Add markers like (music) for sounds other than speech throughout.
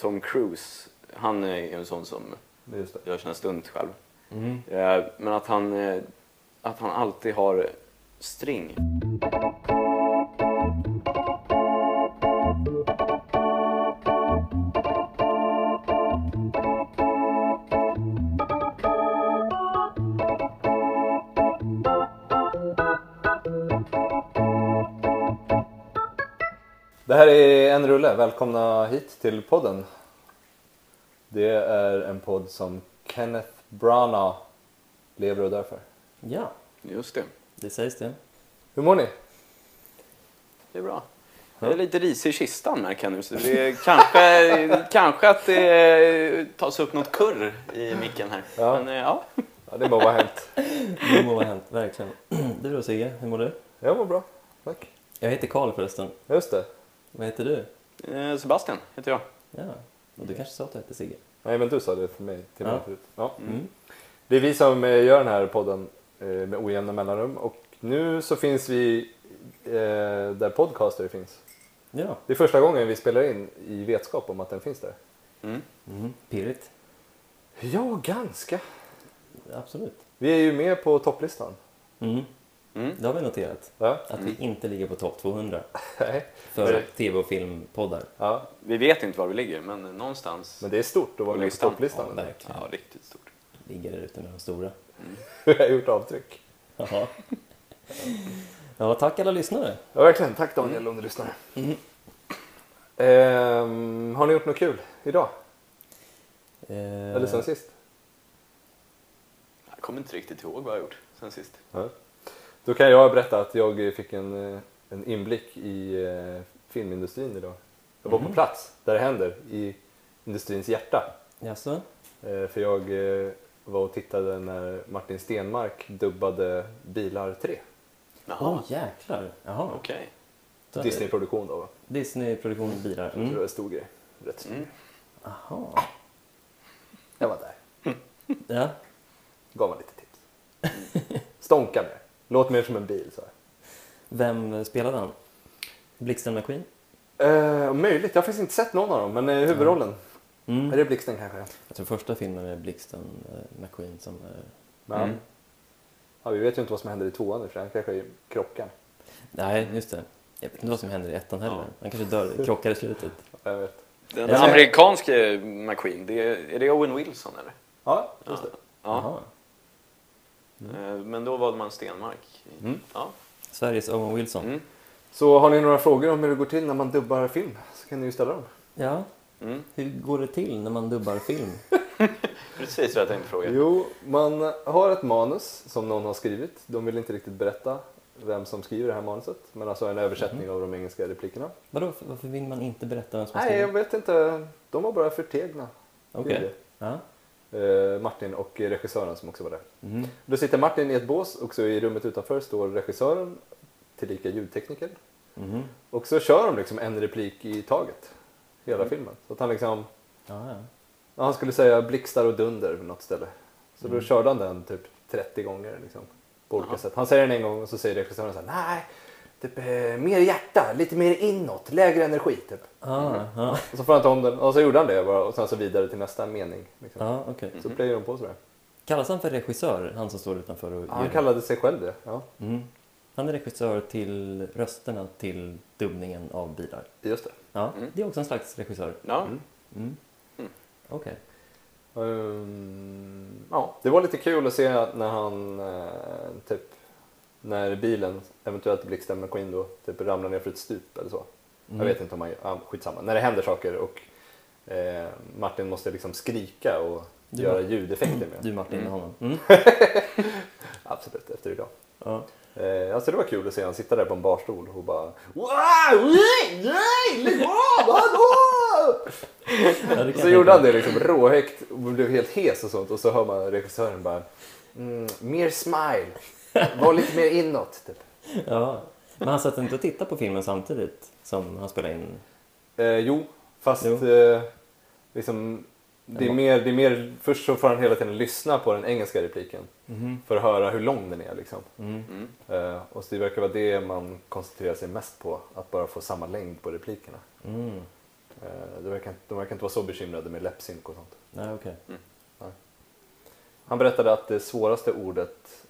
Tom Cruise, han är ju en sån som Just det. gör sina stunt själv. Mm. Eh, Men att han, eh, att han alltid har string. Här är En Rulle, välkomna hit till podden. Det är en podd som Kenneth Branagh lever och dör för. Ja, Just det. det sägs det. Hur mår ni? Det är bra. Jag är lite risig i kistan märker jag nu. Så det är kanske, (laughs) kanske att det tas upp något kurr i micken här. Ja. Men eh, ja, Ja, det må vara hänt. (laughs) Det må ha hänt, verkligen. (clears throat) Du då Sigge, hur mår du? Jag mår bra, tack. Jag heter Karl förresten. Just det. Vad heter du? Eh, Sebastian heter jag. Ja, och du kanske sa att du hette Sigge? Nej, men du sa det för mig, till mig Ja. förut. Ja. Mm. Det är vi som eh, gör den här podden eh, med ojämna mellanrum och nu så finns vi eh, där podcaster finns. Ja. Det är första gången vi spelar in i vetskap om att den finns där. Mm. Mm. Pirrigt. Ja, ganska. Absolut. Vi är ju med på topplistan. Mm. Mm. Det har vi noterat. Ja, Att vi inte ligger på topp 200 (laughs) nej. för tv och filmpoddar. ja. Vi vet inte var vi ligger, men någonstans. Men det är stort att vara med på listan. topplistan. Ja, verkligen. Ja, riktigt stort. Ligger där ute med de stora. (laughs) Vi har gjort avtryck. Jaha. Ja, tack alla lyssnare. Ja, verkligen. Tack Daniel om du lyssnar. Mm. Ehm, har ni gjort något kul idag? Eh, Eller sen sist? Jag kommer inte riktigt ihåg vad jag har gjort sen sist. Ja. Då kan jag berätta att jag fick en, eh, en inblick i eh, filmindustrin idag. Jag var på Mhm. plats där det händer, i industrins hjärta. Jaså? Eh, för jag var och tittade när Martin Stenmark dubbade Bilar 3. Åh Jaha, jäklar. Jaha. är det. Disney-produktion då. va? Disney-produktion bilar. Jag tror Mm. det en stor grej. Rätt stor. Mm. Jaha. Jag var där. Ja. Gav man lite tips. Stånka mer. Låt mer som en bil. Så här. Vem spelade han? Blixten McQueen? Eh, möjligt. Jag har faktiskt inte sett någon av dem, men eh, huvudrollen. Mm. Är det Blixten kanske? Jag tror första filmen är Blixten eh, McQueen som är... Ja. Mm. Ja, vi vet ju inte vad som händer i tvåan och för. Han kanske krockar. Nej, just det. Jag vet inte vad som händer i ettan heller. Ja. Han kanske dör, krockar i slutet. (laughs) Ja, Jag vet. Den amerikanske McQueen, det är, är det Owen Wilson eller? Ja, just det. Ja. Jaha. Eh, Men då var man Stenmark. Mm. Ja. Sveriges Owen Wilson. Mm. Så har ni några frågor om hur det går till när man dubbar film så kan ni ju ställa dem. Ja, Mm. hur går det till när man dubbar film? (laughs) Precis vad jag tänkte fråga. Jo, man har ett manus som någon har skrivit. De vill inte riktigt berätta vem som skriver det här manuset. Men alltså en översättning av de engelska replikerna. Vadå, varför vill man inte berätta vem som Nej, jag skriver? vet inte. De var bara förtegna. Okej. Ja. Eh, Martin och regissören som också var där. Mm. Då sitter Martin i ett bås och så i rummet utanför står regissören, tillika ljudtekniker. Mhm. Och så kör de liksom en replik i taget. Hela filmen. Så att han liksom, Ja, ja. han skulle säga blixtar och dunder på något ställe. Så då Mm. körde han den typ 30 gånger liksom. På olika Jaha. sätt. Han säger den en gång och så säger regissören så här, nej, typ eh, mer hjärta, lite mer inåt, lägre energi typ. Ah, ja. Och så får han ta om den och så gjorde han det bara och sen så vidare till nästa mening. Liksom. Ja, okej. Så playar de på sådär. Kallas han för regissör, han som står utanför och Ja, han kallade sig själv det. Ja, Mm. Han är regissör till rösterna till dubbningen av bilar. just det. Ja, Mm. det är också en slags regissör. Ja. Mm. Mm. Mm. Okej. Ehm, ja, det var lite kul att se när han eh, typ när bilen, eventuellt Blixten McQueen då, typ ramlar ner för ett stup eller så. Mm. Jag vet inte om han, ja, skitsamma. När det händer saker och eh, Martin måste liksom skrika och Du göra ljudeffekter med. (clears throat) Du Martin Mm. med honom. (laughs) Mm. Absolut, efter idag. Ja. Eh, alltså det var kul att se han sitta där på en barstol och bara Wow! Nej! Lägg av! Hallå! Så gjorde han det liksom råhögt och blev helt hes och sånt och så hör man regissören bara mm, mer smile, var lite mer inåt typ. Ja. Men han satt inte och tittade på filmen samtidigt som han spelade in? Eh, jo, fast Jo. Eh, liksom, det, är mer, det är mer, först så får han hela tiden lyssna på den engelska repliken Mhm. för att höra hur lång den är. Liksom. Mm. Mm. Eh, och så det verkar vara det man koncentrerar sig mest på, att bara få samma längd på replikerna. Mm. Eh, det verkar, de verkar inte vara så bekymrade med läppsynk och sånt. Nej, okej. Han berättade att det svåraste ordet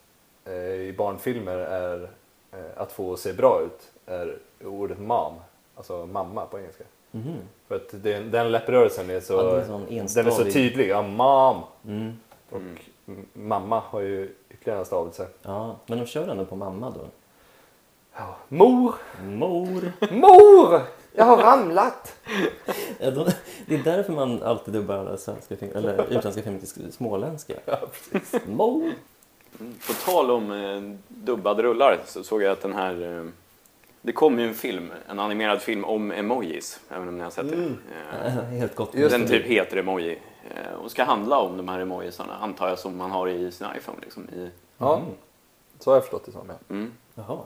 i barnfilmer är eh, att få se bra ut är ordet mom, alltså mamma på engelska. Mhm. För att det, den läpprörelsen är så, Ja, är den är så tydlig. Ja, mom! Mm. Och Mm. mamma har ju ytterligare en stavelse. Ja, men de kör ändå på mamma då? Ja. Mor! Mor! Mor! Jag har ramlat! (laughs) Ja, de, det är därför man alltid dubbar alla svenska film, eller utländska filmer till småländska. Mor! På tal om eh, dubbade rullar så såg jag att den här... Eh, det kom ju en film, en animerad film om emojis, även om ni har sett det. Eh, (laughs) Helt gott. Den typ heter emoji. Eh, och ska handla om de här emojisarna, antar jag, som man har i sin iPhone. Liksom, i, Ja, Mm. så har jag förstått det som. Ja. mm. Jaha.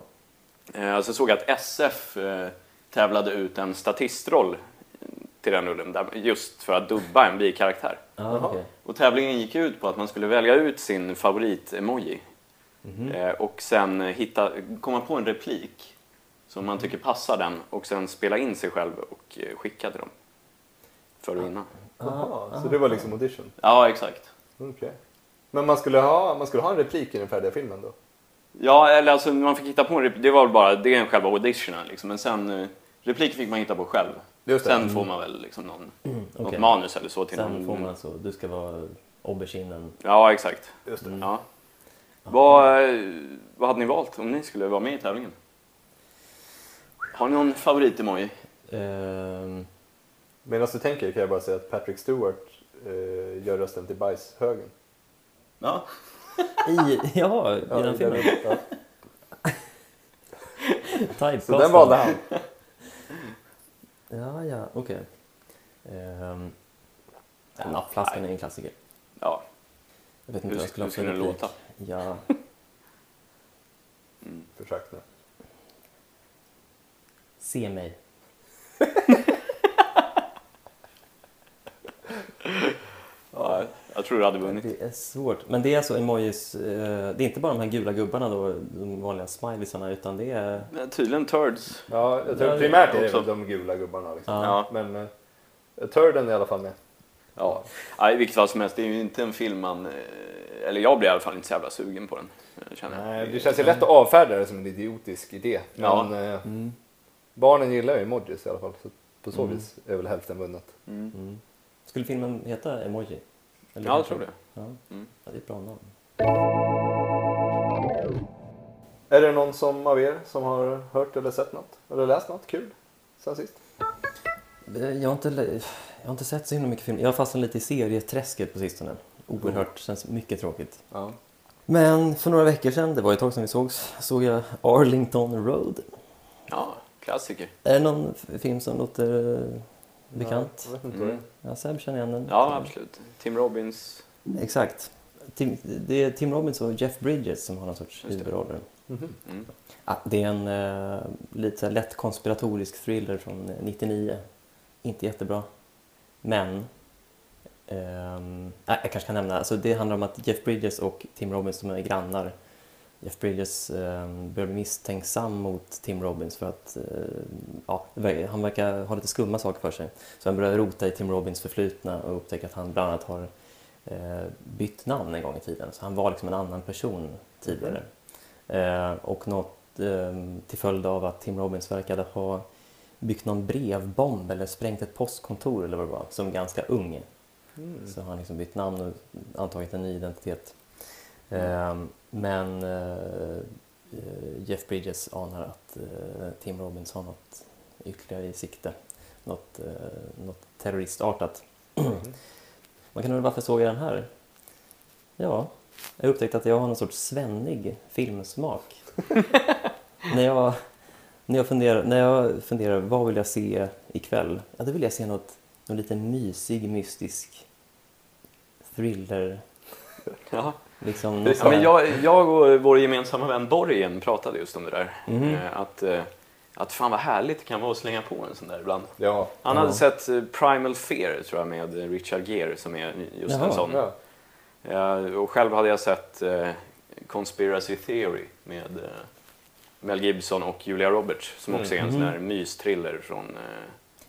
Eh, alltså såg jag att SF eh, tävlade ut en statistroll till den rullen, där, just för att dubba en bikaraktär. Okej. Och tävlingen gick ut på att man skulle välja ut sin favorit-emoji Mhm. eh, och sen hitta, komma på en replik som man tycker passar den och sen spela in sig själv och eh, skicka till dem för att vinna. Jaha, så det var liksom audition? Ja, exakt. Okej. Men man skulle, ha, man skulle ha en replik i den färdiga filmen då? Ja, eller alltså man fick hitta på en replik. Det var väl bara, det är en själva auditionen liksom. Men sen, eh, repliker fick man hitta på själv. Just det. Sen får man väl liksom någon, något Okej. manus eller så till Sen någon. får man alltså, du ska vara auberginen. Ja, exakt. Just det. Ja. Vad, eh, vad hade ni valt om ni skulle vara med i tävlingen? Har ni någon favorit-emoji? Ehm, Medan du tänker kan jag bara säga att Patrick Stewart eh, gör rösten till bajshögen. Ja. I, ja, i den filmen. Ja. Så den valde han. Ja, ja, okej. Um, nappflaskan är en klassiker. ja. Jag vet inte Hur, jag skulle hur skulle den låta? Ja. Försök nu. Se mig. (laughs) ja. Jag tror du hade vunnit. Det är svårt. Men det är alltså emojis, eh, det är inte bara de här gula gubbarna då, de vanliga smileysarna, utan det är... Men Tydligen turds. Ja, jag tror primärt är det väl de gula gubbarna. Liksom. Ja. Men eh, Turden är i alla fall med. Ja. ja. I vilket fall som helst, det är ju inte en film man... eh, Eller jag blir i alla fall inte så jävla sugen på den. Känner. Nej, det känns ju lätt att avfärda det som en idiotisk idé. Men Ja. Mm. barnen gillar ju emojis i alla fall. Så på så Mm. vis är väl hälften vunnet. Mm. Mm. Skulle filmen heta Emoji? Eller Ja, jag tror det. Ja. Mm. ja, det är ett bra namn. Är det någon som av er som har hört eller sett något? Eller läst något kul sen sist? Eh, Jag har, inte, jag har inte sett så himla mycket film. Jag har fastnat lite i serieträsket på sistone. Oerhört, känns mycket tråkigt. Ja. Men för några veckor sedan, det var ett tag sedan vi sågs, såg jag Arlington Road. Ja, klassiker. Är det någon film som låter eh, bekant? Jag vet inte Mm. Ja, Seb känner igen den. Ja, absolut. Tim Robbins. Exakt. Tim, det är Tim Robbins och Jeff Bridges som har någon sorts huvudroller. är. Mhm. Mm. Ja, det är en eh, lite lätt konspiratorisk thriller från eh, 99. Inte jättebra. Men... nej, jag kanske kan nämna, alltså det handlar om att Jeff Bridges och Tim Robbins de är grannar. Jeff Bridges börjar bli misstänksam mot Tim Robbins för att eh, ja, han verkar ha lite skumma saker för sig. Så han börjar rota i Tim Robbins förflutna och upptäcker att han bland annat har eh, bytt namn en gång i tiden. Så han var liksom en annan person tidigare. Eh, och något eh, till följd av att Tim Robbins verkade ha byggt någon brevbomb eller sprängt ett postkontor eller vad det var, som ganska ung. Mm. Så har han liksom bytt namn och antagit en ny identitet. Eh, men eh, Jeff Bridges anar att eh, Tim Robbins har något ytterligare i sikte. Något, eh, något terroristartat. (clears throat) Man kan undra varför såg jag den här? Ja, jag upptäckte att jag har någon sorts svennig filmsmak. (laughs) när, jag, när, jag funderar, när jag funderar, vad vill jag se ikväll? Ja, då vill jag se något, något lite mysig, mystisk thriller. Ja. Liksom. Ja, men jag, jag och vår gemensamma vän Borgen pratade just om det där. Mhm. Eh, Att, eh, att fan vad härligt det kan vara att slänga på en sån där ibland. Ja. Han Ja. hade sett eh, Primal Fear tror jag med Richard Gere som är just Jaha. en sån. ja. Och själv hade jag sett Conspiracy Theory med Mel Gibson och Julia Roberts som också är en Mm. sån här mysthriller från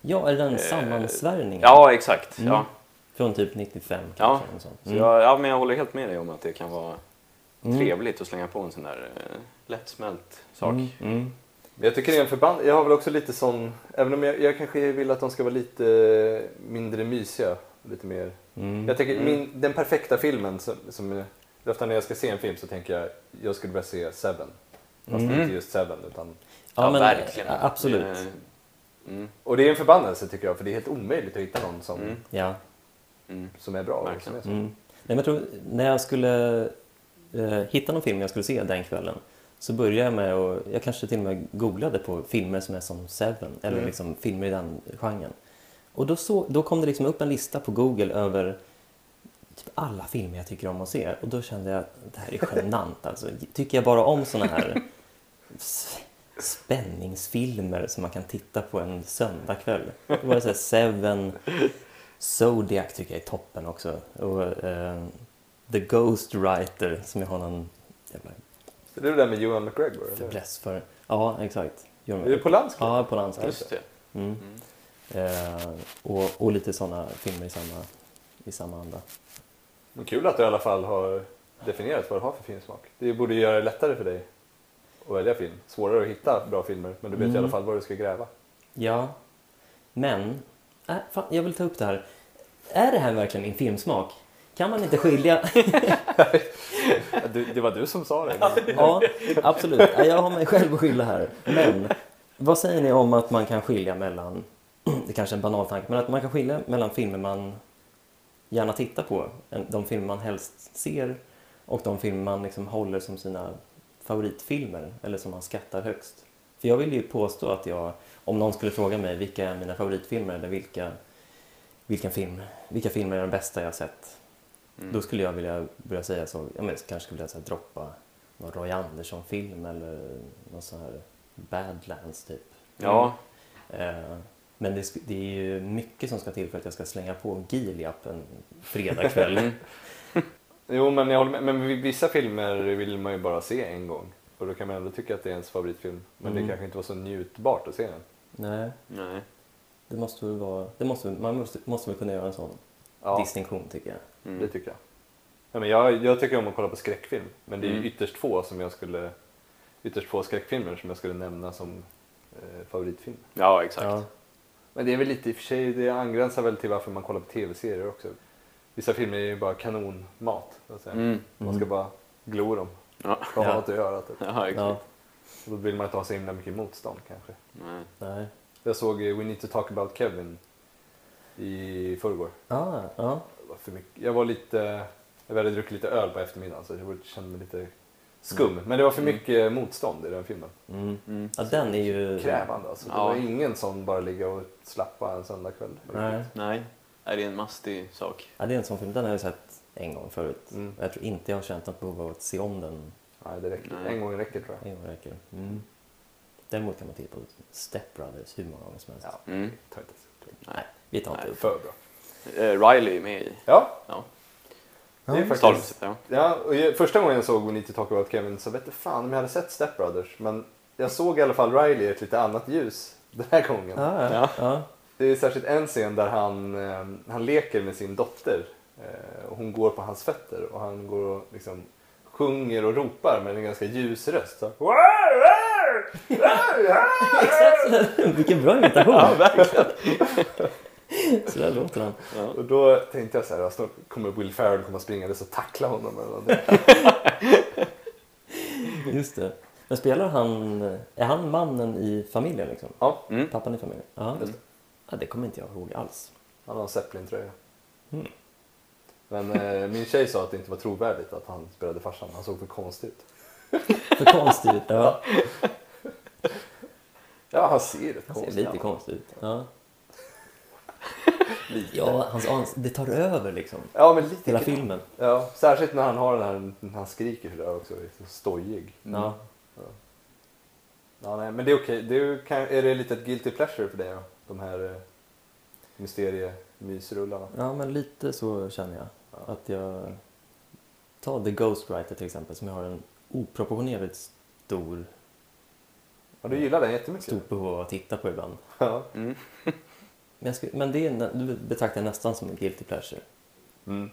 Ja, är det en Eh, sammansvärjning? Ja, exakt. Mm. Ja. Från typ 95 Ja. kanske? eller sånt. Så Mm. jag, ja, men jag håller helt med dig om att det kan vara Mm. trevligt att slänga på en sån där eh, lättsmält sak. Mm. Mm. Men jag tycker det är en förband... Jag har väl också lite sån... Även om jag, jag kanske vill att de ska vara lite mindre mysiga. Lite mer... Mm. Jag tänker Mm. min, den perfekta filmen som... som ofta när jag ska se en film så tänker jag jag skulle vilja se Seven. Fast Mm. inte just Seven utan... Ja, men, verkligen. eh, Absolut. Mm, Och det är en förbannelse tycker jag för det är helt omöjligt att hitta någon som, mm, Ja. Mm. som är bra. Och som är så. Mm. Nej, men jag tror, när jag skulle eh, hitta någon film jag skulle se den kvällen så började jag med att, jag kanske till och med googlade på filmer som är som Seven eller Mm. liksom filmer i den genren. Och då, så, då kom det liksom upp en lista på Google över typ alla filmer jag tycker om att se och då kände jag att det här är genant (laughs) alltså. Tycker jag bara om såna här spänningsfilmer som man kan titta på en söndagkväll. Då var det så här Seven, Zodiac tycker jag är toppen också. Och eh, The Ghost Writer som jag har någon jävla Så det är det där med Ewan McGregor? Fäbless för. Ja, exakt. Är det Polanski? Ja, på landskap. Just det. Mm. Mm. Eh, och, och lite sådana filmer i samma, i samma anda. Men kul att du i alla fall har definierat vad du har för filmsmak. Det borde göra det lättare för dig att välja film. Svårare att hitta bra filmer, men du vet i Mm. alla fall vad du ska gräva. Ja, men äh, fan, jag vill ta upp det här. Är det här verkligen min filmsmak? Kan man inte skilja? (laughs) Du, det var du som sa det. (laughs) ja, absolut. Ja, Jag har mig själv att skylla här. Men vad säger ni om att man kan skilja mellan, (clears throat) det kanske är en banal tanke, men att man kan skilja mellan filmer man gärna tittar på, de filmer man helst ser och de filmer man liksom håller som sina favoritfilmer eller som man skattar högst. För jag vill ju påstå att jag, om någon skulle fråga mig vilka är mina favoritfilmer eller vilka, vilken film, vilka filmer är de bästa jag har sett Mm. då skulle jag vilja börja säga så, jag men, kanske skulle jag säga droppa någon Roy Andersson-film eller någon sån här Badlands typ. Ja, Eh, men det, det är ju mycket som ska till för att jag ska slänga på Gileap en fredagkväll. Mm. (laughs) Jo, men jag håller med. Men vissa filmer vill man ju bara se en gång. Och då kan man ändå tycka att det är ens favoritfilm. Men Mm. det kanske inte var så njutbart att se den. Nej, nej. Det måste väl vara, det måste, man måste, måste väl kunna göra en sån Ja, distinktion tycker jag. Mm. det tycker jag. Ja, men jag. Jag tycker om att kolla på skräckfilm. Men det är ju Mm. ytterst få som jag skulle... Ytterst få skräckfilmer som jag skulle nämna som eh, favoritfilm. Ja, exakt. Ja, Men det är väl lite i och för sig, det angränsar väl till varför man kollar på tv-serier också. Vissa filmer är ju bara kanonmat. Så att säga. Mm. Man ska bara glo dem. Ja. Bara ha Ja. något att göra. Typ. Ja, exakt. ja, Och Då vill man inte ha så himla mycket motstånd kanske. Nej. nej. Jag såg eh, We Need to Talk About Kevin i förrgår. Ah, ja, Det var för mycket. Jag var lite, jag hade druckit lite öl på eftermiddagen så jag kände mig lite skum. Men det var för Mm. mycket motstånd i den filmen. mm. Mm. ja, den är ju... Krävande alltså. Det Ja. var ingen som bara ligga och slappa en söndagkväll. Nej. Nej. Nej, det är en mastig sak. Ja, det är en sån film, den har jag sett en gång förut. Mm. Jag tror inte jag har känt något behov av att se om den Nej, det räcker. Nej. En gång räcker tror jag. En gång räcker. Mm. Däremot kan man titta på Step Brothers hur många gånger som helst. Ja. Mm. Ta inte så det. Nej, vi tar inte Nej. upp För bra. Eh, Riley är med i Ja, ja. det är faktiskt... Stalhuset. Ja. Ja, jag, första gången jag såg We Need to Talk About Kevin så vet jag fan om jag hade sett Step Brothers. Men jag såg i alla fall Riley i ett lite annat ljus den här gången. Ja, ja. Ja. ja. Det är särskilt en scen där han, eh, han leker med sin dotter. Eh, och hon går på hans fötter och han går och liksom sjunger och ropar med en ganska ljus röst. Så. Exakt sådär. (laughs) Vilken bra imitation! ja, verkligen. (laughs) Så där låter han. Ja. Och då tänkte jag så här, snart kommer Will Ferrell komma springande och tackla honom. Eller någonting. (laughs) Just det. Men spelar han... Är han mannen i familjen liksom? Ja, Mm. Pappan i familjen? Ja, Just det. ja det kommer inte jag ihåg alls. han har en Zeppelin-tröja. Mm. Men eh, min tjej sa att det inte var trovärdigt att han spelade farsan. Han såg för konstig ut. För konstigt ut. Ja, Ja, han ser rätt han ser konstig lite ut. konstigt ut. Ja. (laughs) Ja, hans ans- det tar över liksom. Ja, men lite. Hela filmen. Ja, särskilt när han har den här, när han skriker sådär också. Så stojig. Ja. Ja, nej, men det är okej. Det är, kan, är det lite ett guilty pleasure för dig då? De här eh, mysteriemysrullarna. ja, men lite så känner jag. Ja. Att jag... Ta The Ghostwriter till exempel som jag har en oproportionerligt stor, Ja, du gillar den jättemycket. stort behov av att titta på ibland. Ja. Mm. (laughs) Men, jag skulle, men det är, du betraktar nästan som en guilty pleasure. Mm.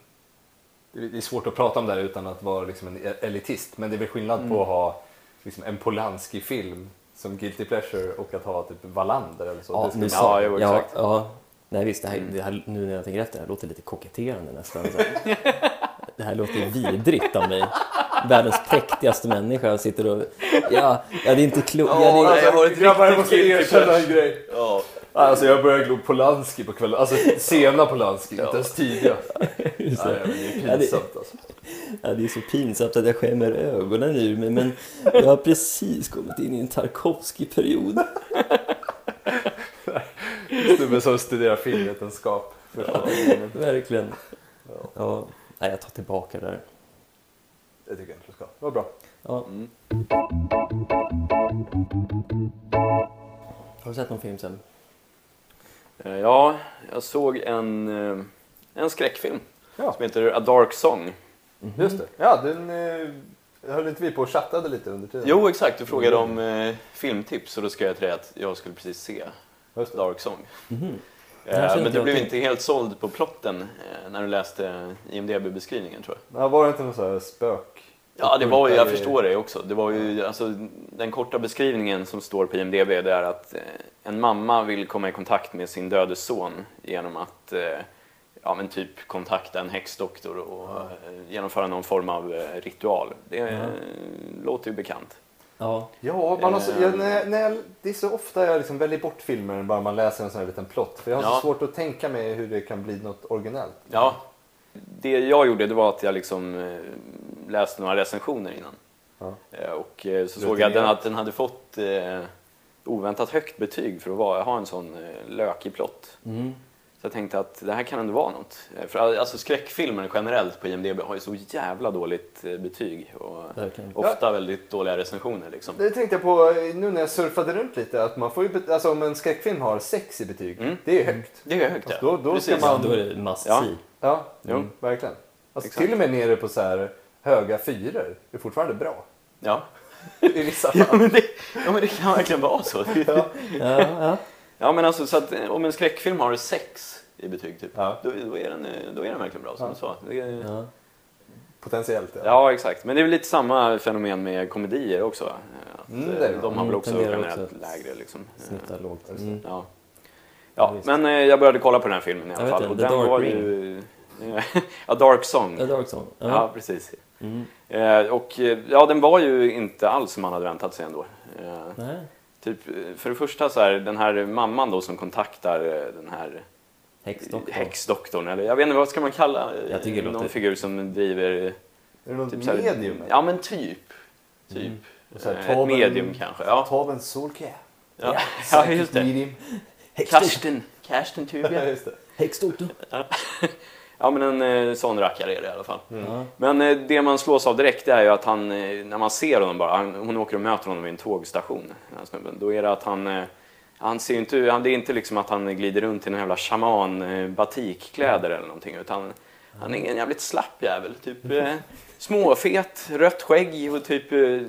Det är- det är svårt att prata om det här utan att vara liksom en elitist. Men det är väl skillnad på att ha liksom en Polanski-film som guilty pleasure och att ha typ Wallander eller så. Ja, nu sa, Ja, jo, ja, exakt. ja. Nej visst, det här, det här, nu när jag tänker efter, det här låter lite koketterande nästan. (laughs) Det här låter vidrigt av mig. (laughs) Världens präktigaste människa sitter och... Ja, ja det är inte klokt. Ja, Ja, det, nej. jag har ett Grabbar, jag måste erkänna en grej. Ja. Alltså jag börjar glo Polanski på kvällen. Alltså sena Polanski, Ja. inte ens tidiga. Nej, så. men det Ja, är det- pinsamt alltså. ja, det är så pinsamt att jag skämmer ögonen ur mig. Men jag har precis kommit in i en Tarkovsky-period. Snubben som studerar filmvetenskap. Ja, verkligen. Ja, nej, jag tar tillbaka det där. Det tycker jag inte du ska. Det var bra. Ja. Mm. Har du sett någon film sen? Eh, Ja, jag såg en, eh, en skräckfilm Ja. som heter A Dark Song. Just det. Ja, den eh, höll inte vi på och chattade lite under tiden? Jo, exakt. Du frågade om eh, filmtips och då skrev jag till dig att jag skulle precis se. Dark Song. Här kände men du blev inte helt såld på plotten eh, när du läste IMDB-beskrivningen tror jag. Ja, var det inte någon sån här spök? Ja, det var ju, jag förstår det också. Det var ju, alltså, den korta beskrivningen som står på IMDB det är att eh, en mamma vill komma i kontakt med sin döde son genom att eh, ja, men typ kontakta en häxdoktor och Ja. eh, genomföra någon form av eh, ritual. Det eh, låter ju bekant. Ja, Ja, man har så, Eh. jag, när, när jag, det är så ofta jag liksom väljer bort filmer bara man läser en sån här liten plott. För jag har Ja. så svårt att tänka mig hur det kan bli något originellt. Ja, det jag gjorde det var att jag liksom eh, läste några recensioner innan. Ja. Eh, Och eh, så såg jag att den, att den hade fått oväntat högt betyg för att vara, ha en sån lökig plott. mm. Så jag tänkte att det här kan ändå vara något. Eh, För alltså skräckfilmer generellt på IMDB har ju så jävla dåligt eh, betyg och verkligen. ofta väldigt dåliga recensioner liksom. Det tänkte jag på eh, nu när jag surfade runt lite. Att man får ju, alltså om en skräckfilm har sex i betyg, Mm. det är ju högt. Det är högt ja. Då, då ska Precis. Ja, man... då är det must Ja. see. Ja, Jo. mm, verkligen. Alltså, Exakt. till och med nere på så här höga fyror. Är fortfarande bra. Ja. (laughs) I vissa Ja, fall. men det, ja men det kan verkligen vara så. Ja. Ja, ja. Men alltså så att eh, om en skräckfilm har sex i betyg typ, Ja. då, då, är den, eh, då är den verkligen bra som du sa. Ja. Potentiellt ja. Ja, exakt. Men det är väl lite samma fenomen med komedier också. va? Att, Mm, eh, det de har väl Mm, också generellt också lägre. Liksom. Snittar lågt. Mm. Ja. Ja, men eh, jag började kolla på den här filmen i alla fall. den, Och den Dark var ju... (laughs) A Dark Song. A Dark Song. Ja, Ja. precis. Mm. Eh, och eh, ja, den var ju inte alls som man hade väntat sig ändå. Eh, Nej. Typ, eh, för det första så här, den här mamman då som kontaktar eh, den här Häxdoktorn. häxdoktorn, eller jag vet inte vad ska man kalla eh, Jag tycker någon låter- figur som driver Är det något typ så här, medium? eller? Ja men typ. Typ. Mm. Och så här, Eh, Ett en- medium kanske. Ja, Ta en solcap. ja. (laughs) ja just det. Medium. Karsten. Karsten det. Häxdoktorn. (laughs) Ja men en eh, sån rackare är det i alla fall. Ja. Men eh, det man slås av direkt är ju att han, eh, när man ser honom bara, han, hon åker och möter honom vid en tågstation, den här snubben, då är det att han, han ser ju inte, han, det är inte liksom att han glider runt i någon jävla shaman eh, batikkläder eller någonting, utan han är en jävligt slapp jävel. Typ eh, (laughs) småfet, rött skägg och typ eh,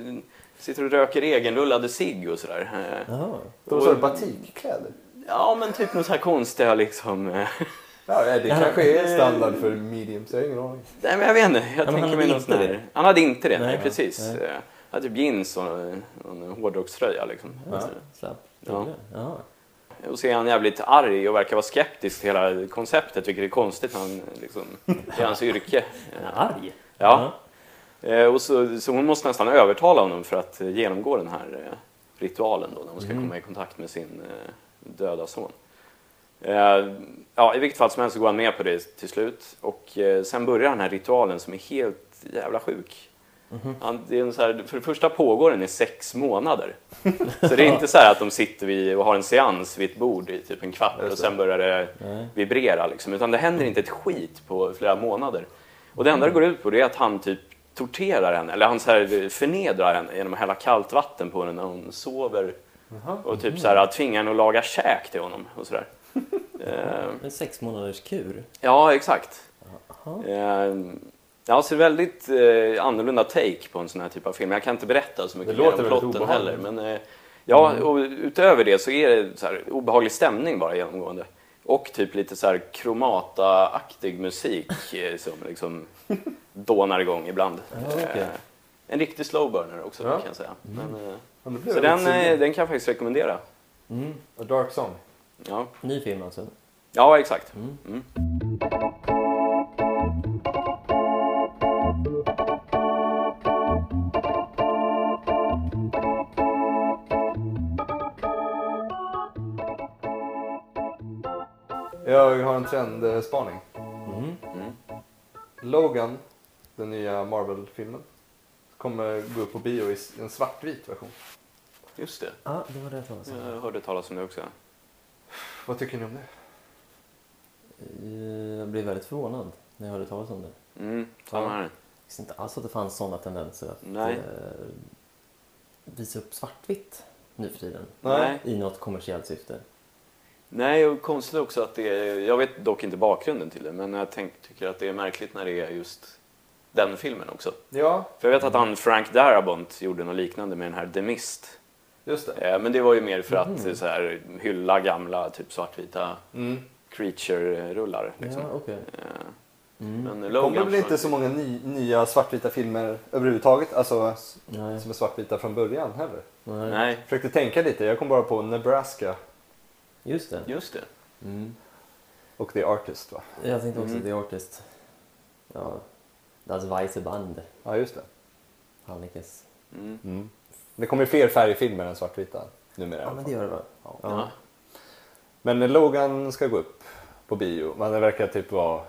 sitter och röker egenrullade cigg och sådär. Jaha. Då sa du batikkläder? Ja men typ något så här konstiga liksom. (laughs) Ja, det Ja. kanske är standard för mediums. Jag har ingen aning. Nej men jag vet inte, jag men han tänker mig något inte det. Han hade inte det, nej, Nej. precis. Nej. Han hade typ jeans och en, en hårdrockströja liksom. Ja. Slapp. Ja. Ja. Och så är han jävligt arg och verkar vara skeptisk till hela konceptet, vilket är konstigt. Han, liksom, är hans yrke. (laughs) Arg. Ja. Eh, Och så, så hon måste nästan övertala honom för att genomgå den här eh, ritualen då, när hon ska Mm. komma i kontakt med sin eh, döda son. Eh, Ja, I vilket fall som helst så går han med på det till slut. Och eh, sen börjar den här ritualen som är helt jävla sjuk. Mhm. Han, det är så här, för det första pågår den i sex månader. Så det är inte så här att de sitter vid och har en seans vid ett bord i typ en kvart och sen börjar det Nej. vibrera. Liksom. Utan det händer inte ett skit på flera månader. Och det enda det går ut på det är att han typ torterar henne, eller han så här förnedrar henne genom att hälla kallt vatten på henne när hon sover. Jaha. Och typ så här, tvingar henne att laga käk till honom. Och så där. Eh, En sex månaders kur. ja, exakt. Jaha. Eh, Ja, så det är väldigt eh, annorlunda take på en sån här typ av film. Jag kan inte berätta så mycket Det mer låter om väldigt plotten obehagligt. heller. Men, eh, ja, och utöver det så är det så här, obehaglig stämning bara genomgående. Och typ lite så här kromata-aktig musik eh, som liksom (laughs) dånar igång ibland. Ja, okej. Eh, En riktig slow burner också Ja. kan jag säga. Men, eh, Ja, nu blev så jag den, eh, sugen. den kan jag faktiskt rekommendera. Mm. A Dark Song. Ja, Ny film alltså. ja exakt. Mm. Mm. Jag har en trendspaning. Mm. Mm. Logan, den nya Marvel-filmen, kommer gå upp på bio i en svartvit version. Just det. Ja, det var det jag talade om. Jag hörde talas om det också. Vad tycker ni om det? Eh, Jag blev väldigt förvånad när jag hörde talas om det. Mm, samma här. Jag visste inte alls att det fanns sådana tendenser att Nej. eh, visa upp svartvitt nu för tiden. Nej. I något kommersiellt syfte. Nej, och konstigt också att det är, jag vet dock inte bakgrunden till det, men jag tänk, tycker att det är märkligt när det är just den filmen också. Ja, För jag vet att han Frank Darabont gjorde något liknande med den här The Mist. Just det. Eh, Men det var ju mer för att eh, så här, hylla gamla typ svartvita Mm. creature-rullar. Liksom. Ja, okej. Eh, Mm. Men Det kommer väl inte så många ny, nya svartvita filmer överhuvudtaget, alltså Nej. som är svartvita från början heller. Nej. Nej, Försökte tänka lite, jag kom bara på Nebraska Just det. just det. Mm. och The Artist va? Jag tänkte också Mm. The Artist. Ja, Das Weiße Band. Ja, just det. Hannikes. Mm. Det kommer ju fler färgfilmer än svartvita numera. i Ja, men det gör det va? Ja. Ja. Men Logan ska gå upp på bio, men det verkar typ vara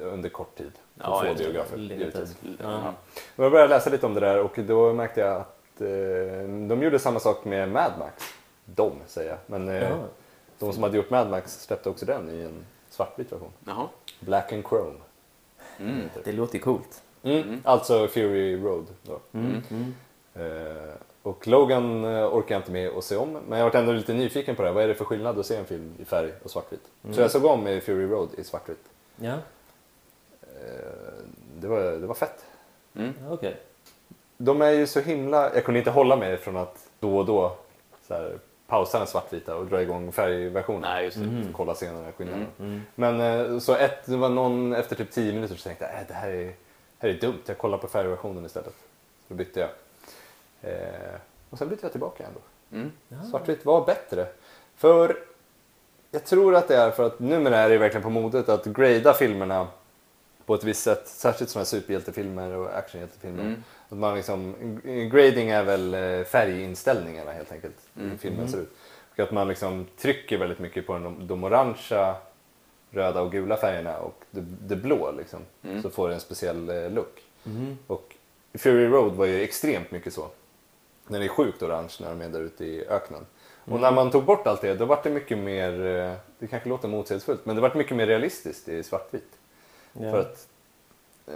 under kort tid. På Ja, få biografer. Givetvis. Ja. Jag började läsa lite om det där och då märkte jag att eh, de gjorde samma sak med Mad Max. De säger jag, men eh, Ja. de som hade gjort Mad Max släppte också den i en svartvit version. Jaha. Black and Chrome. Mm. Det låter coolt. Mm. Mm. Alltså Fury Road. Då. Mm. Mm. Eh, och Logan eh, orkar jag inte med att se om, men jag varit ändå lite nyfiken på det. Vad är det för skillnad att se en film i färg och svartvit? Mm. Så jag såg om i Fury Road i svartvitt. Ja, Eh, det, var, det var fett. Mm. okej. De är ju så himla... Jag kunde inte hålla mig från att då och då så här, pausa den svartvita och dra igång färgversionen. Nej, just det. Mhm. För att kolla scenerna, skillnaderna. Mm. Men eh, så ett, det var någon efter typ 10 minuter så tänkte jag äh, det här är, här är dumt, jag kollar på färgversionen istället. Så då bytte jag. Eh, och sen bytte jag tillbaka ändå. Mm. Svartvitt var bättre. För jag tror att det är för att numera är det verkligen på modet att grada filmerna på ett visst sätt. Särskilt sådana här superhjältefilmer och actionhjältefilmer. Mm. Att man liksom, grading är väl eh, färginställningarna helt enkelt. Hur Mm. filmen Mm. ser ut. Och att man liksom trycker väldigt mycket på de, de orangea, röda och gula färgerna och det, det blå liksom. Mm. Så får det en speciell eh, look. Mm. Och Fury Road var ju extremt mycket så. Den är sjukt orange när de är där ute i öknen. Och Mm. när man tog bort allt det, då var det mycket mer, eh, det kanske låter motsägelsefullt, men det var mycket mer realistiskt i svartvitt. Ja. För att eh,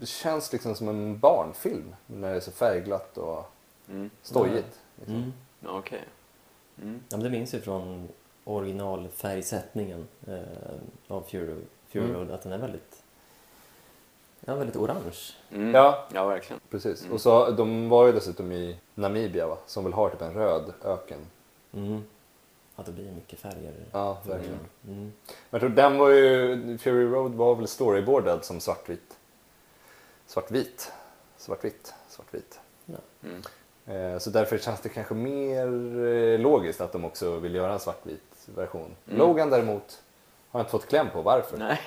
det känns liksom som en barnfilm när det är så färgglatt och Mm. stojigt. Liksom. Mm. Okej. Mm. Ja, men det minns ju från originalfärgsättningen eh, av Fury, Fury Mm. Road att den är väldigt, ja, väldigt orange. Mm. Ja, ja, verkligen. precis. Mm. Och så, de var ju dessutom i Namibia va? som väl har typ en röd öken. Mm. Att det blir mycket färger. Ja, verkligen. Mm. Men jag tror den var ju, Fury Road var väl storyboardad som svartvit. Svartvit. Svartvitt. Svartvit. Mm. Eh, Så därför känns det kanske mer eh, logiskt att de också vill göra en svartvit version. Mm. Logan däremot har jag inte fått kläm på varför. Nej,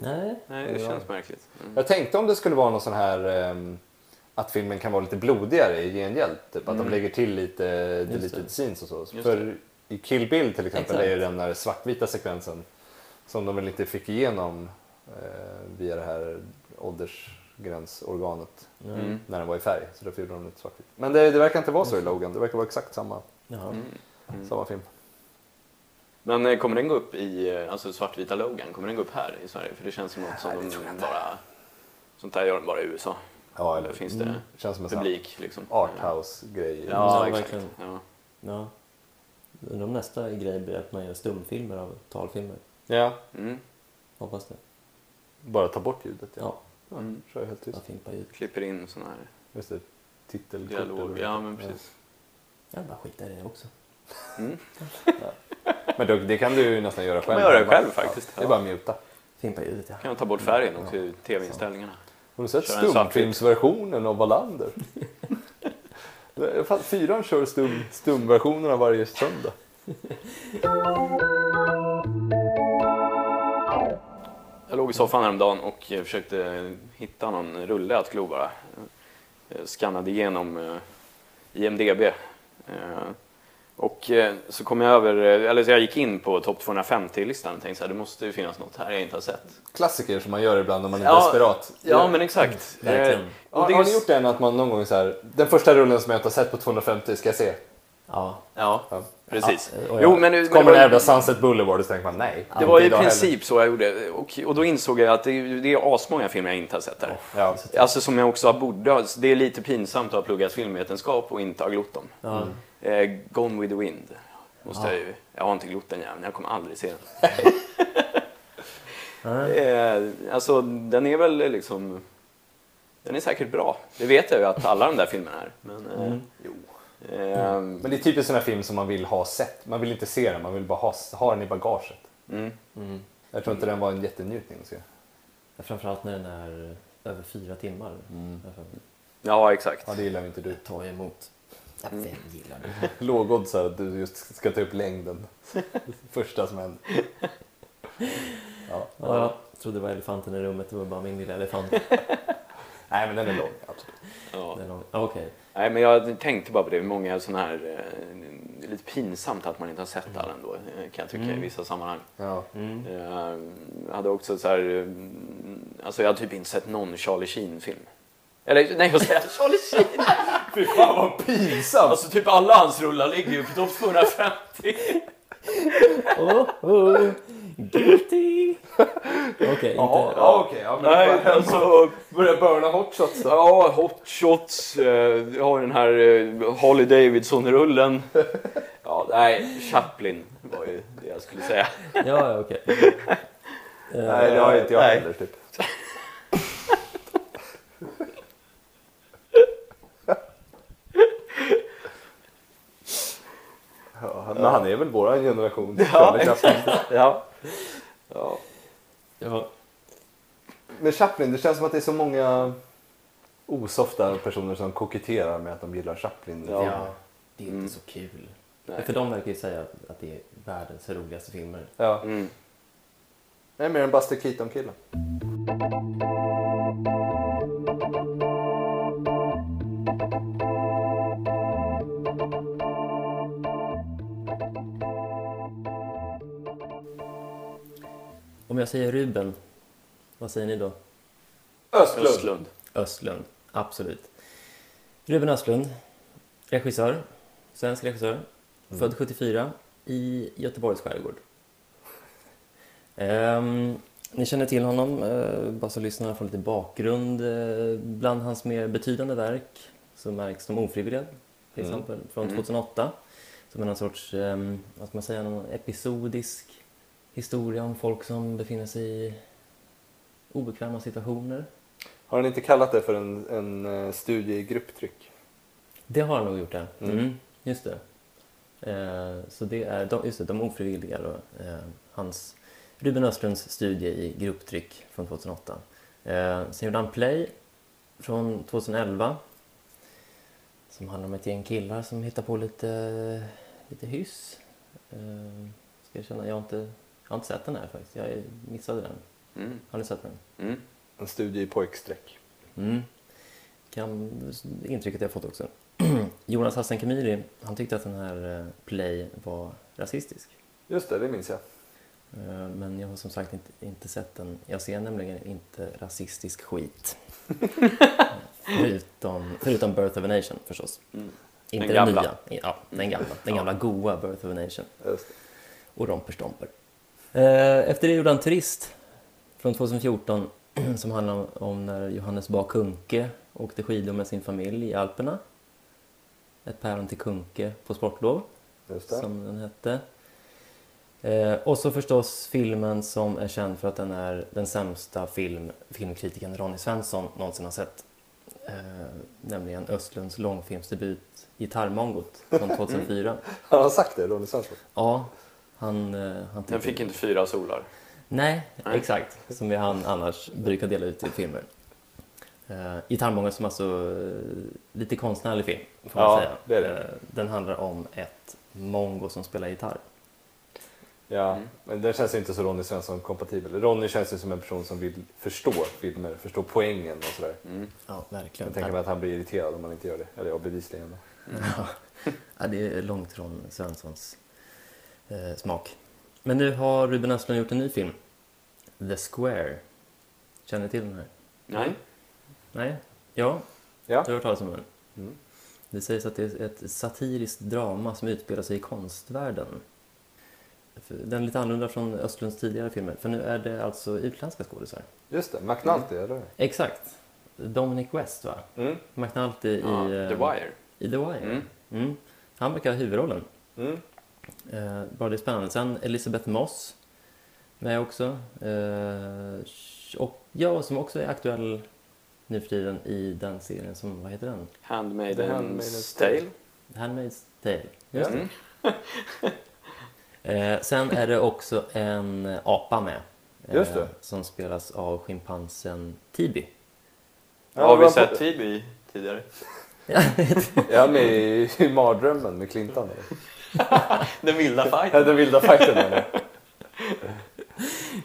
Nej. nej, det känns märkligt. Mm. Jag tänkte om det skulle vara någon sån här ehm, att filmen kan vara lite blodigare i gengäld. Typ att Mm. de lägger till lite deleted det. scenes och så. Just För i Kill Bill till exempel Exakt. är ju den där svartvita sekvensen som de väl inte fick igenom eh, via det här åldersgränsorganet. Mm. när den var i färg. Så därför gjorde de lite svartvitt. Men det, det verkar inte vara så i Logan. Det verkar vara exakt samma. Mm. Mm. samma film. Men eh, kommer den gå upp i, eh, alltså svartvita Logan, kommer den gå upp här i Sverige? För det känns som något som Nej, de bara, sånt där gör de bara i USA. Ja, Eller finns det Mm. Känns som en publik liksom? arthouse-grej. Ja, Ja, exakt. verkligen. Ja. ja. Undrar om nästa grej blir att man gör stumfilmer av talfilmer. Ja, Mm. Hoppas det. bara ta bort ljudet. Ja. Ja, Ja, Mm. kör helt tyst. fimpa ljud. Klipper in sån här Just det. Titelkort. dialog. Ja, men precis. Jag bara skita i det också. Mm. (laughs) Men då, det kan du nästan göra själv. man göra själv faktiskt. Det är bara att muta. Fimpa ljudet ja. kan jag ta bort färgen också i tv-inställningarna. Har du sett stumfilmsversionen av Wallander? (laughs) Det Fyran kör stum, stumversionerna varje söndag. Jag låg i soffan häromdagen och eh, försökte hitta någon rulle att glo bara. Jag skannade igenom eh, IMDB. Och eh, så kom jag över, eh, eller så jag gick in på topp 250-listan och tänkte så här, det måste ju finnas något här jag inte har sett. Klassiker som man gör ibland när man är Ja, desperat. Ja, men exakt. Verkligen. Eh, Har, är har ni gjort den att man någon gång så här, den första rullen som jag inte har sett på 250 ska jag se? Ja. Ja, Ja. precis. Ja, och Jo, jag- men, men kommer det den jävla Sunset Boulevard och så tänker man nej. Det var i princip så jag gjorde. Och, och då insåg jag att det, är- det är asmånga filmer jag inte har sett där. heller. Ja. Alltså som jag också borde. Det är lite pinsamt att ha pluggat filmvetenskap och inte ha glott dem. Ja. Eh, Gone with the Wind. Måste Ja. jag, ju, jag har inte glott den jäveln, jag kommer aldrig se den. (laughs) (laughs) Eh, alltså den är väl liksom... Den är säkert bra. Det vet jag ju att alla de där filmerna är. Men, eh, Mm. Jo. Eh, Men det är typiskt sån här film som man vill ha sett. Man vill inte se den, man vill bara ha, ha den i bagaget. mm. Mm. Jag tror inte den var en jättenjutning att se. Framförallt när den är över fyra timmar. Därför Ja, exakt. Ja, det gillar inte du. ta emot. Ja, Mm. vem gillar det? (laughs) Lågodds att du just ska ta upp längden. (laughs) Första som händer. Ja. Ja, jag trodde det var elefanten i rummet, det var bara min lilla elefant. (laughs) Nej, men den är lång. Absolut. Ja. Den lång- Okej. Nej, men jag tänkte bara på det. Många sådana här... Eh, det är lite pinsamt att man inte har sett alla ändå, eh, kan jag tycka i Mm. vissa sammanhang. Ja. Mm. Eh, Jag hade också så här... eh, Alltså jag har typ inte sett någon Charlie Sheen-film. Eller nej, vad säger jag? (laughs) Charlie Sheen! Fy fan vad pinsamt! Alltså typ alla hans rullar ligger ju på topp 250. (laughs) Oh, oh, guilty! (laughs) Okej, inte... Ja, ja, okej. Ja, men Nej, bara- alltså... Börja burna hot shots då. Ja, Hot Shots. eh, Vi har den här eh, Harley Davidson-rullen. (laughs) Ja, nej, Chaplin var ju det jag skulle säga. Ja, ja, okej. Eh, Nej, det har inte jag Nej. heller. Typ. (laughs) Ja, han- men han är väl våran generation. Ja. Ja. ja. ja. Men Chaplin, det känns som att det är så många osofta personer som koketterar med att de gillar Chaplin. Ja. ja, det är inte Mm. så kul. Nej. För de verkar ju säga att, det är världens roligaste filmer. Ja. Mm. Jag är mer en Buster Keaton-kille. Om jag säger Ruben, vad säger ni då? Östlund. Östlund. Östlund, absolut. Ruben Östlund, regissör, svensk regissör, född 74 i Göteborgs skärgård. Ehm, ni känner till honom, eh, bara så lyssnarna får lite bakgrund. Eh, bland hans mer betydande verk så märks De ofrivilliga, till Mm. exempel, från Mm. 2008. Som är någon sorts, ehm, vad ska man säga, någon episodisk historia om folk som befinner sig i obekväma situationer. Har han inte kallat det för en, en eh, studie i grupptryck? Det har han nog gjort, det. Mm. Mm. just det. Eh, så det är de, just det, de ofrivilliga då. Eh, hans, Ruben Östlunds studie i grupptryck från 2008. Eh, sen gjorde han Play från 2011. Som handlar om ett gäng killar som hittar på lite, lite hyss. Eh, ska jag känna, jag har, inte, jag har inte sett den här faktiskt. Jag missade den. Mm. Har ni sett den? Mm. En studie i pojkstreck. Mm. Kan, intrycket jag fått också. (clears throat) Jonas Hassan Khemiri, han tyckte att den här eh, Play var rasistisk. Just det, det minns jag. Eh, Men jag har som sagt inte, inte sett den. Jag ser nämligen inte rasistisk skit. (laughs) förutom, förutom Birth of a Nation förstås. Mm. Inte Den den, gamla. nya. Ja, den gamla. Den gamla goa Birth of a Nation. Just det. Och Romper Stomper. Eh, Efter det gjorde han Turist från 2014 (clears throat) som handlar om, när Johannes Bah Kuhnke åkte skidor med sin familj i Alperna. Ett päron till Kuhnke på sportlov, som den hette. Eh, och så förstås filmen som är känd för att den är den sämsta film filmkritiken Ronny Svensson någonsin har sett. Eh, nämligen Östlunds långfilmsdebut Gitarrmongot från (laughs) 2004. Han har sagt det, Ronny Svensson. Ja, Han, eh, han Den tyckte- fick inte fyra solar. Nej, Nej. exakt. Som vi han annars brukar dela ut i filmer. Uh, Gitarrmånga som alltså eh, lite konstnärlig film, får man Ja, säga. det är det. Eh, den handlar om ett mongo som spelar gitarr. Ja, Mm. men den känns ju inte så Ronny Svensson-kompatibel. Ronny känns ju som en person som vill förstå filmer, förstå poängen och sådär. Mm. Ja, verkligen. Jag tänker mig att han blir irriterad om man inte gör det. Eller ja, bevisligen. (laughs) Ja, det är långt från Svenssons eh, smak. Men nu har Ruben Östlund gjort en ny film. The Square. Känner ni till den här? Nej. Nej? Ja? Ja. Du har hört talas om den? Mm. Det sägs att det är ett satiriskt drama som utspelar sig i konstvärlden. Den är lite annorlunda från Östlunds tidigare filmer, för nu är det alltså utländska skådisar. Just det, McNulty, eller Exakt. Dominic West, va? mm. McNulty i, Ja, eh, The Wire. i The Wire. Mm. Mm. Han brukar ha huvudrollen. Mm. Eh, bara det är spännande. Sen Elisabeth Moss med också. Eh, och ja, som också är aktuell nu för tiden i den serien som, vad heter den? The Handmaid's Handmaid's Tale. The Handmaid's Tale. Just Mm. det. Eh, sen är det också en apa med. eh, Just det. Som spelas av schimpansen Tibi. Ja, Har vi sett Tibi tidigare? (laughs) Ja, med i, i Mardrömmen med Clinton. Den vilda Ja, fighten. den vilda fighten. där.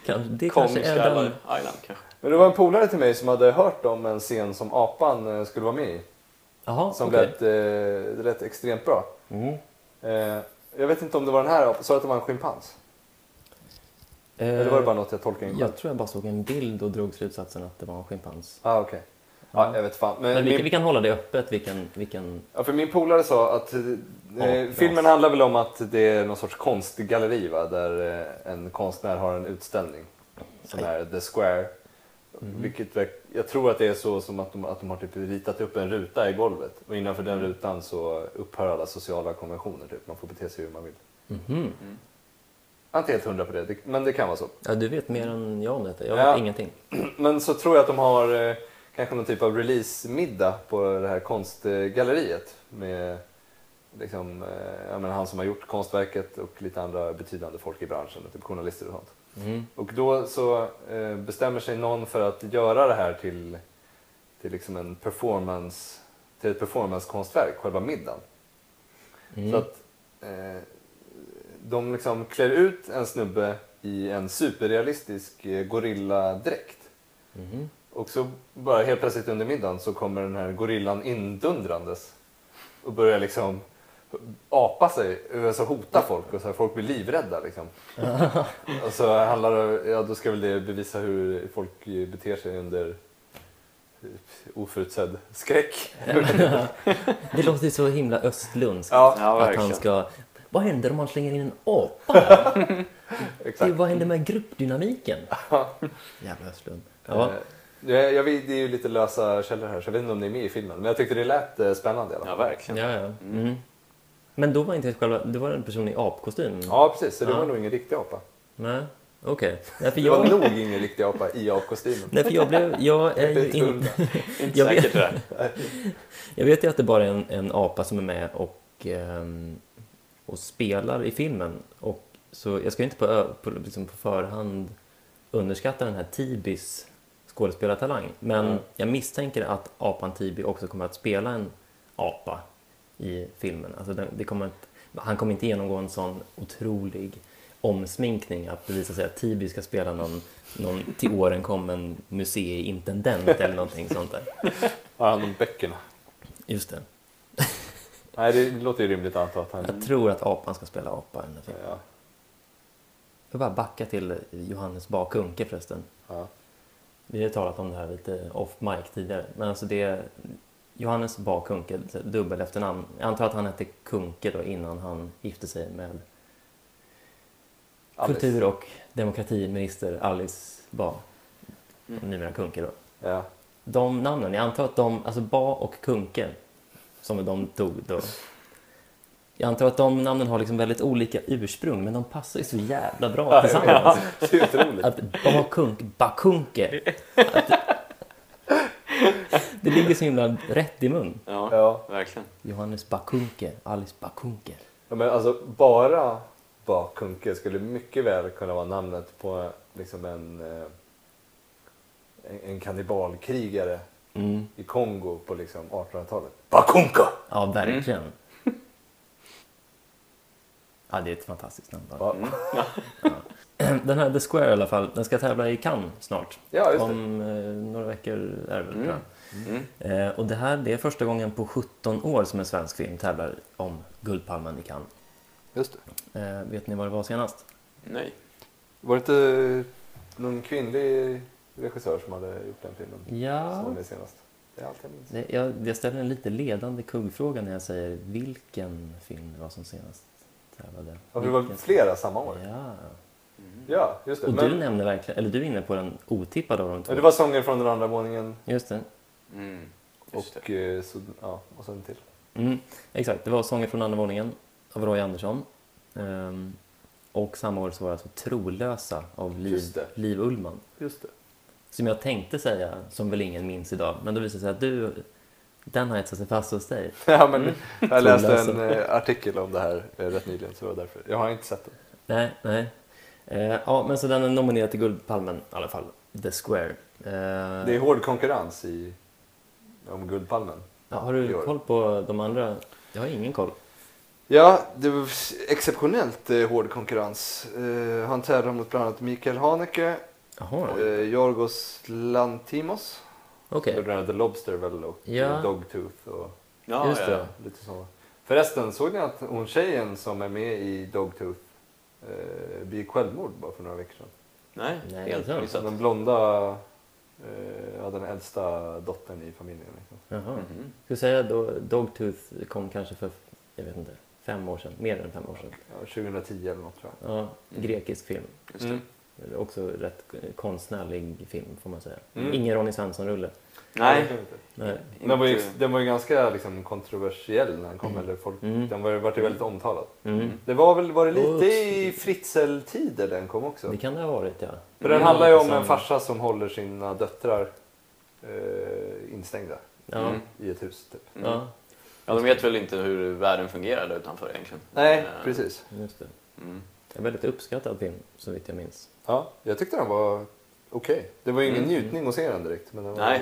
Kanske, det kanske är den... Island kanske. Men det var en polare till mig som hade hört om en scen som apan eh, skulle vara med i. Jaha, Som okej. lät, eh, det lät extremt bra. Mm. Eh, jag vet inte om det var den här. Sa att det var en schimpans? Eller var det bara något jag tolkade in? Eh, Jag tror jag bara såg en bild och drog slutsatsen att det var en schimpans. Ah, okej. Ja, jag vet fan. Men, Men vi, min, vi kan hålla det öppet vilken... vilken... ja, för min polare sa att eh, Ja, filmen ja. handlar väl om att det är någon sorts konstgalleri va? där eh, en konstnär har en utställning som Aj. är The Square. Mhm. Vilket jag tror att det är så som att de, att de har typ ritat upp en ruta i golvet och innanför den rutan så upphör alla sociala konventioner. Typ. Man får bete sig hur man vill. Mhm. Jag är inte helt hundra på det, men det kan vara så. Ja, du vet mer än jag om detta. Jag Ja. vet ingenting. (clears throat) Men så tror jag att de har eh, kanske någon typ av release-middag på det här konstgalleriet med liksom, eh, jag menar, han som har gjort konstverket och lite andra betydande folk i branschen, typ journalister och sånt. Mm. Och då så eh, bestämmer sig någon för att göra det här till, till, liksom en performance, till ett performancekonstverk, själva middagen. Mm. Så att eh, de liksom klär ut en snubbe i en superrealistisk gorilladräkt. Mhm. Och så bara helt plötsligt under middagen så kommer den här gorillan indundrandes och börjar liksom apa sig, alltså hota folk och så här, folk blir livrädda liksom. (laughs) och så handlar det, ja då ska väl det bevisa hur folk beter sig under oförutsedd skräck. (laughs) Det låter ju så himla östlundskt. ja, Ja, att han ska... Vad händer om man slänger in en apa (laughs) här? Det, exakt. vad händer med gruppdynamiken? Jävla Östlund. Ja. Jag, jag, vet- det är ju lite lösa källor här så jag vet inte om det är med i filmen. Men jag tyckte det lät eh, spännande i alla Ja, fall. verkligen. Ja, ja. Mm. Men då var inte själva... Det var en person i apkostym? Ja, precis. Så det Ja. var nog ingen riktig apa. Nej, okej. Nej, för Det var jag... nog ingen riktig apa i apkostymen. Nej, för jag blev... Jag är ju Inte in... (laughs) Inte Jag vet- säkert. (laughs) Jag vet ju att det bara är en, en apa som är med och, ehm, och spelar i filmen. Och, så jag ska inte på, på, liksom på förhand underskatta den här Tibis skådespelartalang. Men Mm. jag misstänker att apan Tibi också kommer att spela en apa i filmen. Alltså det, det kommer att, han kommer inte genomgå en sån otrolig omsminkning att det visar sig att Tibi ska spela någon, någon till åren kommen museiintendent eller någonting sånt där. Har han om böckerna? Just det. (laughs) Nej, det låter ju rimligt att anta att han... Jag tror att apan ska spela apa i den här filmen. Ja, Jag bara backa till Johannes Bakunke förresten. ja. Vi har talat om det här lite off mic tidigare. Men alltså det Johannes Bakunke, dubbel efternamn. Jag antar att han hette Kunke då innan han gifte sig med Alice. kultur och demokratiminister Alice Ba. Mm. Numera Kunke då. Ja. De namnen, jag antar att de, alltså Ba och Kunke, som de tog då. Jag antar att de namnen har liksom väldigt olika ursprung, men de passar ju så jävla bra Ja, tillsammans. Det är otroligt. Att Bakunk, Bakunke. Att, det ligger så himla rätt i mun. Ja, Ja. verkligen. Johannes Bakunke, Alice Bakunke. ja, men alltså bara Bakunke skulle mycket väl kunna vara namnet på liksom en, eh, en, en kannibalkrigare Mm. i Kongo på liksom 1800-talet. Bakunka! Ja, verkligen. Ja, det är ett fantastiskt namn. bara. Ja, Den här The Square i alla fall, den ska tävla i Cannes snart. ja just det. Om eh, några veckor är det väl, tror jag. Mm. Eh, och det här det är första gången på 17 år som en svensk film tävlar om Guldpalmen i Cannes. Just det. Eh, vet ni vad det var senast? Nej. Var det inte någon kvinnlig regissör som hade gjort den filmen? Som Ja, med senast? Det är allt jag minns. det, jag, jag ställer en lite ledande kuggfråga när jag säger vilken film det var som senast tävlade. Ja, det var flera samma år. Ja. Ja, just det. Och Men, du nämner verkligen, eller du är inne på den otippade av de två. men det var sånger från den andra våningen Just det. Mm. Just och, eh, så, ja, och så en till. Mm, exakt, det var Sånger från andra våningen av Roy Andersson. Ehm, och samma år så var det alltså Trolösa av Liv, Just det. Liv Ullman. Just det. Som jag tänkte säga, som väl ingen minns idag. Men då visade det sig att du, den har etsat sig fast hos dig. (laughs) Ja, men jag läste en eh, artikel om det här eh, rätt nyligen, så det var därför. Jag har inte sett den. Nej, nej. Eh, ja, men så den är nominerad till Guldpalmen i alla fall. The Square. Eh, Det är hård konkurrens i, om Guldpalmen. ja, har du koll på de andra? Jag har ingen koll. Ja, det var exceptionellt eh, hård konkurrens. Eh, han tävlar mot bland annat Mikael Haneke, Jaha, eh, Lantimos. Okej. Okay. Den här The Lobster väl och Ja. Dogtooth och Ja, Just ja, det. ja. lite så. Förresten, såg ni att hon tjejen som är med i Dogtooth eh, begick självmord bara för några veckor sedan? Nej, Nej, helt missat. Den blonda, eh, ja, den äldsta dottern i familjen. Liksom. Jaha. Mhm. Ska vi säga då Dogtooth kom kanske för, jag vet inte, fem år sedan. Mer än fem år sedan. Ja, 2010 eller något tror jag. Ja, grekisk film. Just det. Mm. Också rätt konstnärlig film får man säga. Mm. Ingen Ronny Svensson-rulle. Nej. Nej. Den var, ju, den var ju ganska liksom, kontroversiell när den kom. Mm. Eller folk, Mm. Den var, ju- ju väldigt omtalad. Mm. Det var väl var det lite Och- i Fritzl-tider den kom också. Det kan det ha varit ja. För den Mm. handlar ju om en farsa som håller sina döttrar eh, instängda Ja. Mm. i ett hus. Typ. Mm. ja, Ja, de vet väl inte hur världen fungerar där utanför egentligen. Nej, Eh, precis. just det. Mm. En väldigt uppskattad film så vitt jag minns. Ja, jag tyckte den var okej. Det var ju ingen Mm. njutning att se den direkt. Men den var, Nej.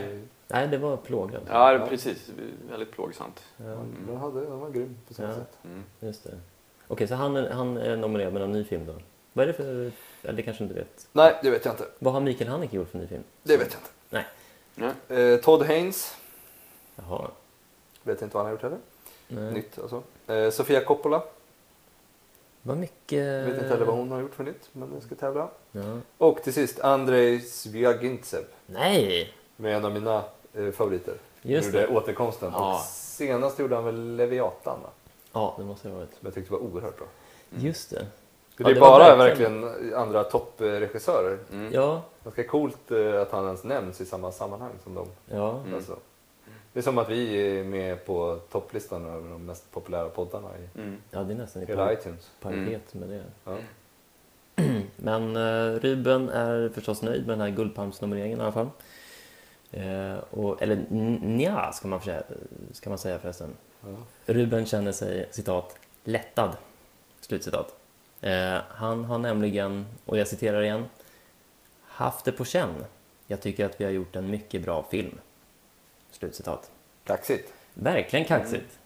Nej, det var plågad. Ja, precis. Väldigt plågsamt. Ja, Den, hade, den var grym på sitt Ja. sätt. Mm. just det. Okej, så han, är- han är nominerad med en ny film då. Vad är det för, ja, det kanske du inte vet. Nej, det vet jag inte. Vad har Mikael Haneke gjort för ny film? Det vet jag inte. Ja. Eh, Todd Haynes. Jaha. Vet inte vad han har gjort heller. Nej. Nytt alltså. Eh, Sofia Coppola. Vad mycket... Vet inte heller vad hon har gjort för nytt, men den ska tävla. Ja. Och till sist Andrei Svyagintsev. Nej! Med en av mina favoriter. Just gjorde det. återkomsten. Ja. Och senast gjorde han väl Leviatan va? Ja, det måste det ha varit. Som jag tyckte var oerhört bra. Just det. Det är det bara verkligen- verkligen, andra toppregissörer. Mm. Ja, Ganska coolt eh, att han ens nämns i samma sammanhang som dem. ja. Mm. Alltså. Det är som att vi är med på topplistan över de mest populära poddarna i Mm. ja det är nästan i hela par- iTunes. paritet med det. Ja. (clears throat) Men uh, Ruben är förstås nöjd med den här Guldpalmsnomineringen i alla fall. Eh, och, eller nja, ska man, säga, ska man säga förresten. Ja. Ruben känner sig, citat, lättad. Slutcitat. Eh, han har nämligen, och jag citerar igen, haft det på känn. Jag tycker att vi har gjort en mycket bra film. Slutcitat. Kaxigt. Verkligen kaxigt.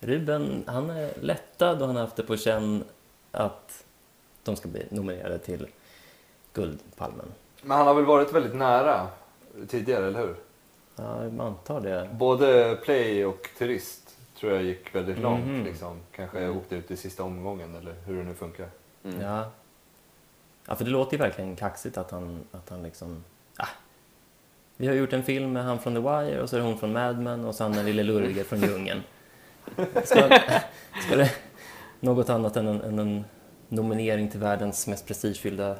Ruben, han är lättad och han har haft det på känn att de ska bli nominerade till Guldpalmen. Men han har väl varit väldigt nära tidigare, eller hur? Ja, jag antar det. Både Play och Turist tror jag gick väldigt långt. Mhm. Liksom. Kanske Mm. åkte ut i sista omgången eller hur det nu funkar. Mm. Ja. ja, för det låter ju verkligen kaxigt att han, att han liksom... Ah. Vi har gjort en film med han från The Wire och så är det hon från Mad Men och så han den lille lurige från Djungeln. Ska, ska det något annat än en, än en nominering till världens mest prestigefyllda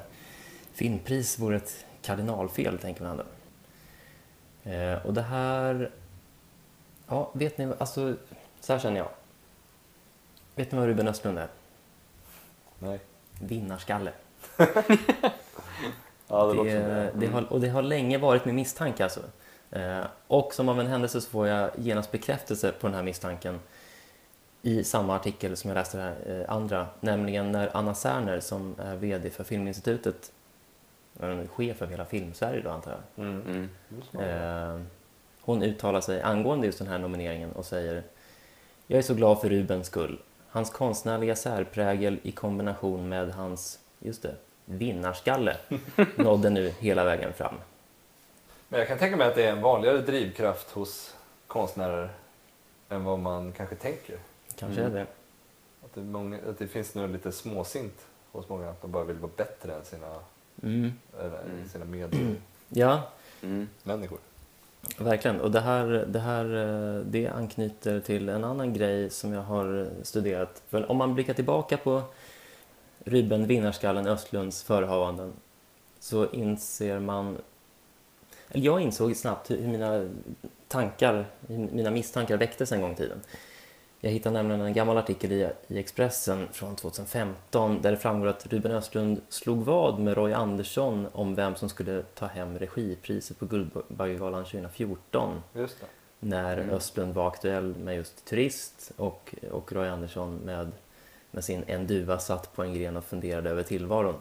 filmpris vore ett kardinalfel, tänker man ändå. Eh, och det här... Ja, vet ni, alltså, så här känner jag. Vet ni vad Ruben Östlund är? Nej. Vinnarskalle. (laughs) Ja, det, Det, det. har, och det har länge varit min misstanke alltså. Eh, och som av en händelse så får jag genast bekräftelse på den här misstanken i samma artikel som jag läste här, eh, andra, nämligen när Anna Serner som är VD för Filminstitutet, chef för hela Filmsverige då antar jag, Mm. Eh, hon uttalar sig angående just den här nomineringen och säger Jag är så glad för Rubens skull. Hans konstnärliga särprägel i kombination med hans, just det, vinnarskalle (laughs) nådde nu hela vägen fram. Men jag kan tänka mig att det är en vanligare drivkraft hos konstnärer än vad man kanske tänker. Kanske Mm. är det. Att det, många, att det finns nog lite småsint hos många, att de bara vill vara bättre än sina, Mm. Mm. sina medmänniskor. Ja, Mm. verkligen. Och det här, det här eh, det anknyter till en annan grej som jag har studerat. För om man blickar tillbaka på Ruben Vinnarskallen Östlunds förehavanden så inser man... Eller jag insåg snabbt hur mina tankar, hur mina misstankar väcktes en gång i tiden. Jag hittade nämligen en gammal artikel i, i Expressen från 2015 där det framgår att Ruben Östlund slog vad med Roy Andersson om vem som skulle ta hem regipriset på Guldbaggegalan 2014 Just det. när Mm. Östlund var aktuell med just Turist och, och Roy Andersson med, med sin En duva satt på en gren och funderade över tillvaron.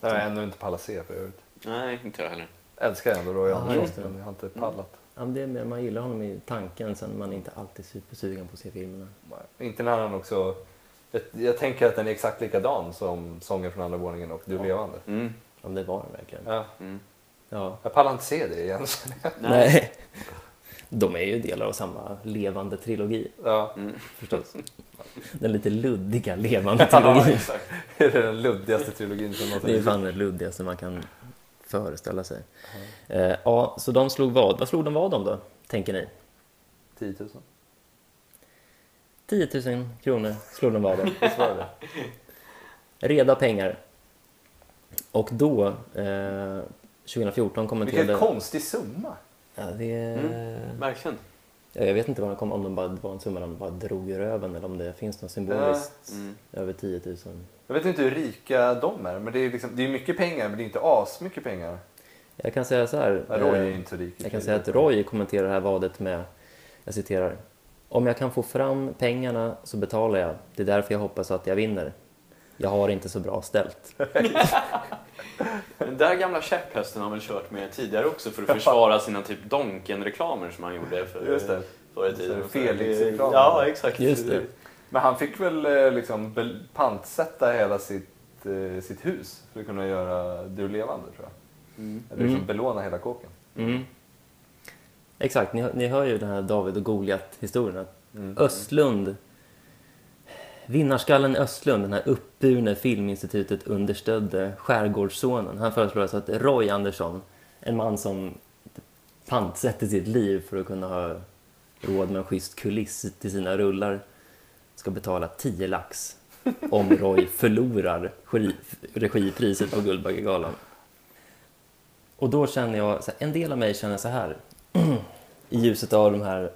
Det har jag ännu inte pallat se för övrigt. Nej, inte jag heller. Älskar ändå Roy Andersson, men jag har inte pallat. Ja, det är mer, man gillar honom i tanken sen man är inte alltid supersugen på att se filmerna. Nej. Inte när han också... Jag, jag tänker att den är exakt likadan som Sången från andra våningen och Du Ja. levande. Mm. Om det var det verkligen. Ja. Mm. Ja. Jag pallar inte se det igen. (laughs) Nej. De är ju delar av samma levande trilogi ja. Mm. förstås. Den lite luddiga levande (laughs) Ja, trilogin. exakt. Det är den luddigaste trilogin som någonsin Det är fan det luddigaste man kan föreställa sig. Eh, ja, så de slog vad? Vad slog de vad om då, tänker ni? 10 000. 10 000 kronor slog de vad om. (laughs) Reda pengar. Och då, eh, 2014 Vilken kommenterade... konstig summa. Ja, det, Mm. Verkligen. Ja, jag vet inte vad det kom, om de bara det var en summa de bara drog ur röven eller om det finns något symboliskt Mm. över 10 000. Jag vet inte hur rika de är, men det är, liksom, det är mycket pengar, men det är inte asmycket pengar. Jag kan säga så här. Roy är eh, inte rik. i Jag kan säga att Roy kommenterar det här vadet med, jag citerar, Om jag kan få fram pengarna så betalar jag. Det är därför jag hoppas att jag vinner. Jag har inte så bra ställt. (laughs) (laughs) Den där gamla käpphästen har väl kört med tidigare också för att försvara sina typ Donken-reklamer som han gjorde för, Just det. förr i tiden. Felix-reklam. Ja, exakt. Just det. Men han fick väl eh, liksom pantsätta hela sitt, eh, sitt hus för att kunna göra Du levande tror jag. Mm. Eller liksom Mm. belåna hela kåken. Mm. Exakt, ni, hör- ni hör ju den här David och Goliat-historien. Mm. Östlund, vinnarskallen Östlund, den här uppburne Filminstitutet understödde Skärgårdssonen. Han föreslår alltså att Roy Andersson, en man som pantsätter sitt liv för att kunna ha råd med en schysst kuliss till sina rullar, ska betala 10 lax om Roy (laughs) förlorar regi- regipriset på Guldbaggegalan. Och då känner jag, en del av mig känner så här, (clears throat) i ljuset av de här,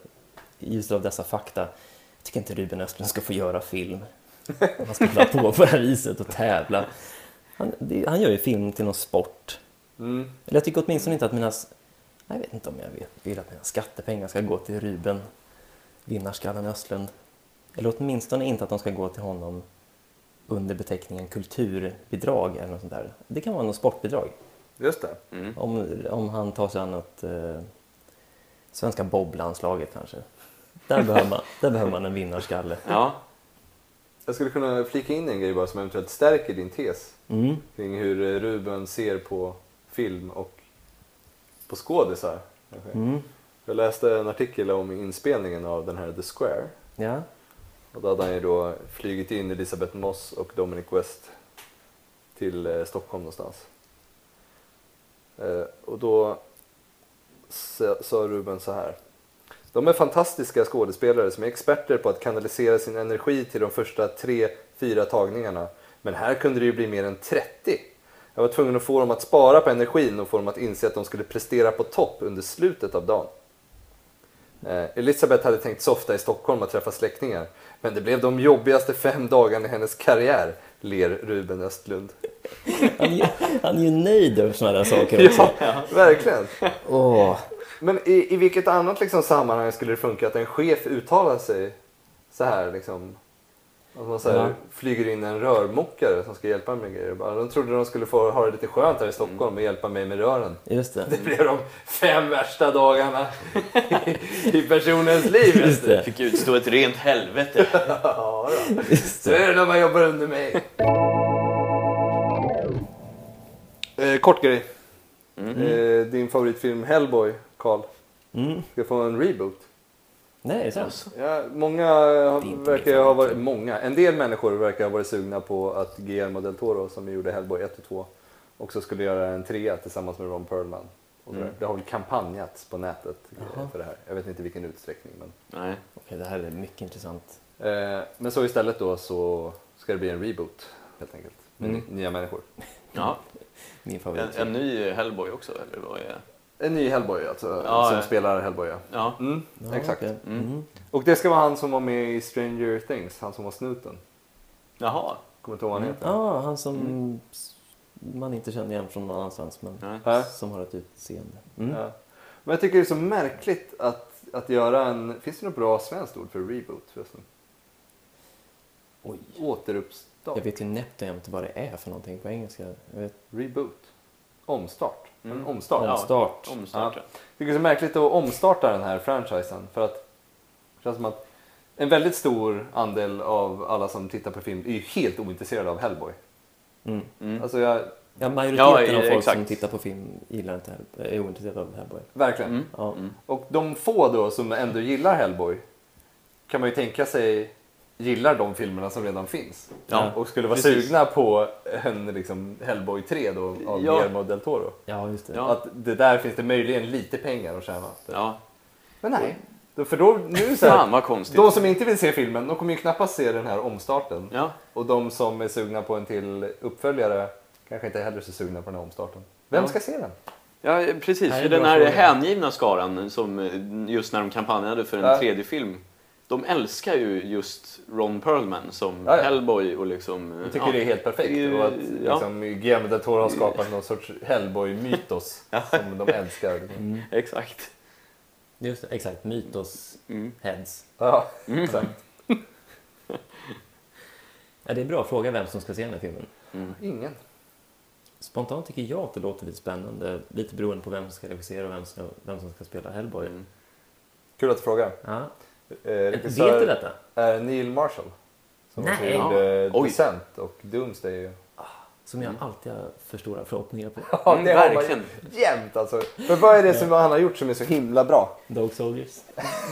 i ljuset av dessa fakta, jag tycker inte Ruben Östlund ska få göra film. (laughs) Han ska hålla på på det här viset och tävla. Han, det, han gör ju film till någon sport. Mm. Eller jag tycker åtminstone inte att mina, jag vet inte om jag vill, vill att mina skattepengar ska gå till Ruben, vinnarskallen Östlund. Eller åtminstone inte att de ska gå till honom under beteckningen kulturbidrag eller något sånt där. Det kan vara något sportbidrag. Just det. Mm. Om, om han tar sig an något eh, svenska boblandslaget kanske. Där behöver, man, där behöver man en vinnarskalle. Ja. Jag skulle kunna flika in en grej bara som eventuellt stärker din tes Mm. kring hur eh, Ruben ser på film och på skådisar. Mm. Jag läste en artikel om inspelningen av den här The Square. Ja. Och då hade han ju då flugit in Elisabeth Moss och Dominic West till eh, Stockholm någonstans. Eh, och då sa Ruben så här. De är fantastiska skådespelare som är experter på att kanalisera sin energi till de första tre, fyra tagningarna. Men här kunde det ju bli mer än 30. Jag var tvungen att få dem att spara på energin och få dem att inse att de skulle prestera på topp under slutet av dagen. Eh, Elisabeth hade tänkt softa i Stockholm och träffa släktingar. Men det blev de jobbigaste fem dagarna i hennes karriär, ler Ruben Östlund. Han, är ju, han är ju nöjd över sådana där saker (laughs) också. Ja, verkligen. Åh. Men i, i vilket annat liksom sammanhang skulle det funka att en chef uttalar sig så här liksom. Att man så här, Ja. flyger in en rörmokare som ska hjälpa mig med grejer. De trodde de skulle få ha det lite skönt här i Stockholm och hjälpa mig med rören. Just det. Det blev de fem värsta dagarna i personens liv. Just det. Fick utstå ett rent helvete. (laughs) Ja, då. Så är det. när man jobbar under mig. Eh, kort grej. Eh, din favoritfilm Hellboy, Carl, Mm. ska få en reboot. Nej, är det sant? Ja, många har- Det verkar ha varit, många, en del människor verkar ha varit sugna på att Guillermo del Toro som gjorde Hellboy 1 och 2 också skulle göra en trea tillsammans med Ron Perlman. Och. Mm. Det har väl kampanjats på nätet Jaha. för det här. Jag vet inte i vilken utsträckning. Men, Nej. Okej, det här är mycket intressant. eh, men så istället då så ska det bli en reboot helt enkelt. Med Mm. ny- nya människor. Ja. (laughs) Min En, favorit. en ny Hellboy också, eller vad är det? En ny Hellboy alltså, Ja, som ja. spelar Hellboy ja. Mm, Ja, exakt. okej. Mm. Mm. Och det ska vara han som var med i Stranger Things, han som var snuten. Jaha. Kommer inte ihåg vad han Mm. heter. Ja, han som s- man inte känner igen från någon annanstans men Nej. Ja. som har ett utseende. Mm. Ja. Men jag tycker det är så märkligt att, att göra en... Finns det något bra svenskt ord för reboot förresten? Oj. Återuppstart? Jag vet ju nätt och jämnt vad det är för någonting på engelska. Jag vet. Reboot? Omstart? Mm. En omstart? Ja. Omstart. Omstart. Tycker det är så märkligt att omstarta den här franchisen för att det känns som att en väldigt stor andel av alla som tittar på film är ju helt ointresserade av Hellboy. Mm. Mm. Alltså jag, Ja, majoriteten Ja, av folk exakt. som tittar på film gillar inte Hellboy, är ointresserade av Hellboy. verkligen. Mm. Ja. Mm. Och de få då som ändå gillar Hellboy kan man ju tänka sig gillar de filmerna som redan finns. Ja, och skulle vara precis. sugna på en liksom, Hellboy 3 då, av Ja. Guillermo del Toro. ja, just det. Ja. Att det där finns det möjligen lite pengar att tjäna. Ja. Men nej. För då, nu så här, Fan vad konstigt. de som inte vill se filmen, de kommer ju knappast se den här omstarten. Ja. Och de som är sugna på en till uppföljare kanske inte heller är så sugna på den här omstarten. Vem Ja. ska se den? Ja, precis. Nej, För den här fråga. hängivna skaran som eh, just när de kampanjade för en Ja. tredje film. De älskar ju just Ron Perlman som Ja, ja. Hellboy och liksom... Jag tycker ja. det är helt perfekt. Det och att ja. liksom, Guillermo del Toro har skapat någon sorts Hellboy-mytos (laughs) som de älskar. Mm. Exakt. Just det, exakt. Mytos Mm. heads. Ja, Mm. exakt. (laughs) Ja, det är en bra fråga vem som ska se den här filmen. Mm. Ingen. Spontant tycker jag att det låter lite spännande. Lite beroende på vem som ska regissera och vem som ska spela Hellboy. Mm. Kul att du frågar. Ja. Eh, Vet regissör du detta? är Neil Marshall. Som Nej. gjorde Oj. Descent och Doomsday. Som jag alltid har för stora förhoppningar på. (laughs) Ja, Mm, det har man verkligen. jämt alltså. För vad är det som han har gjort som är så himla bra? Dog Soldiers.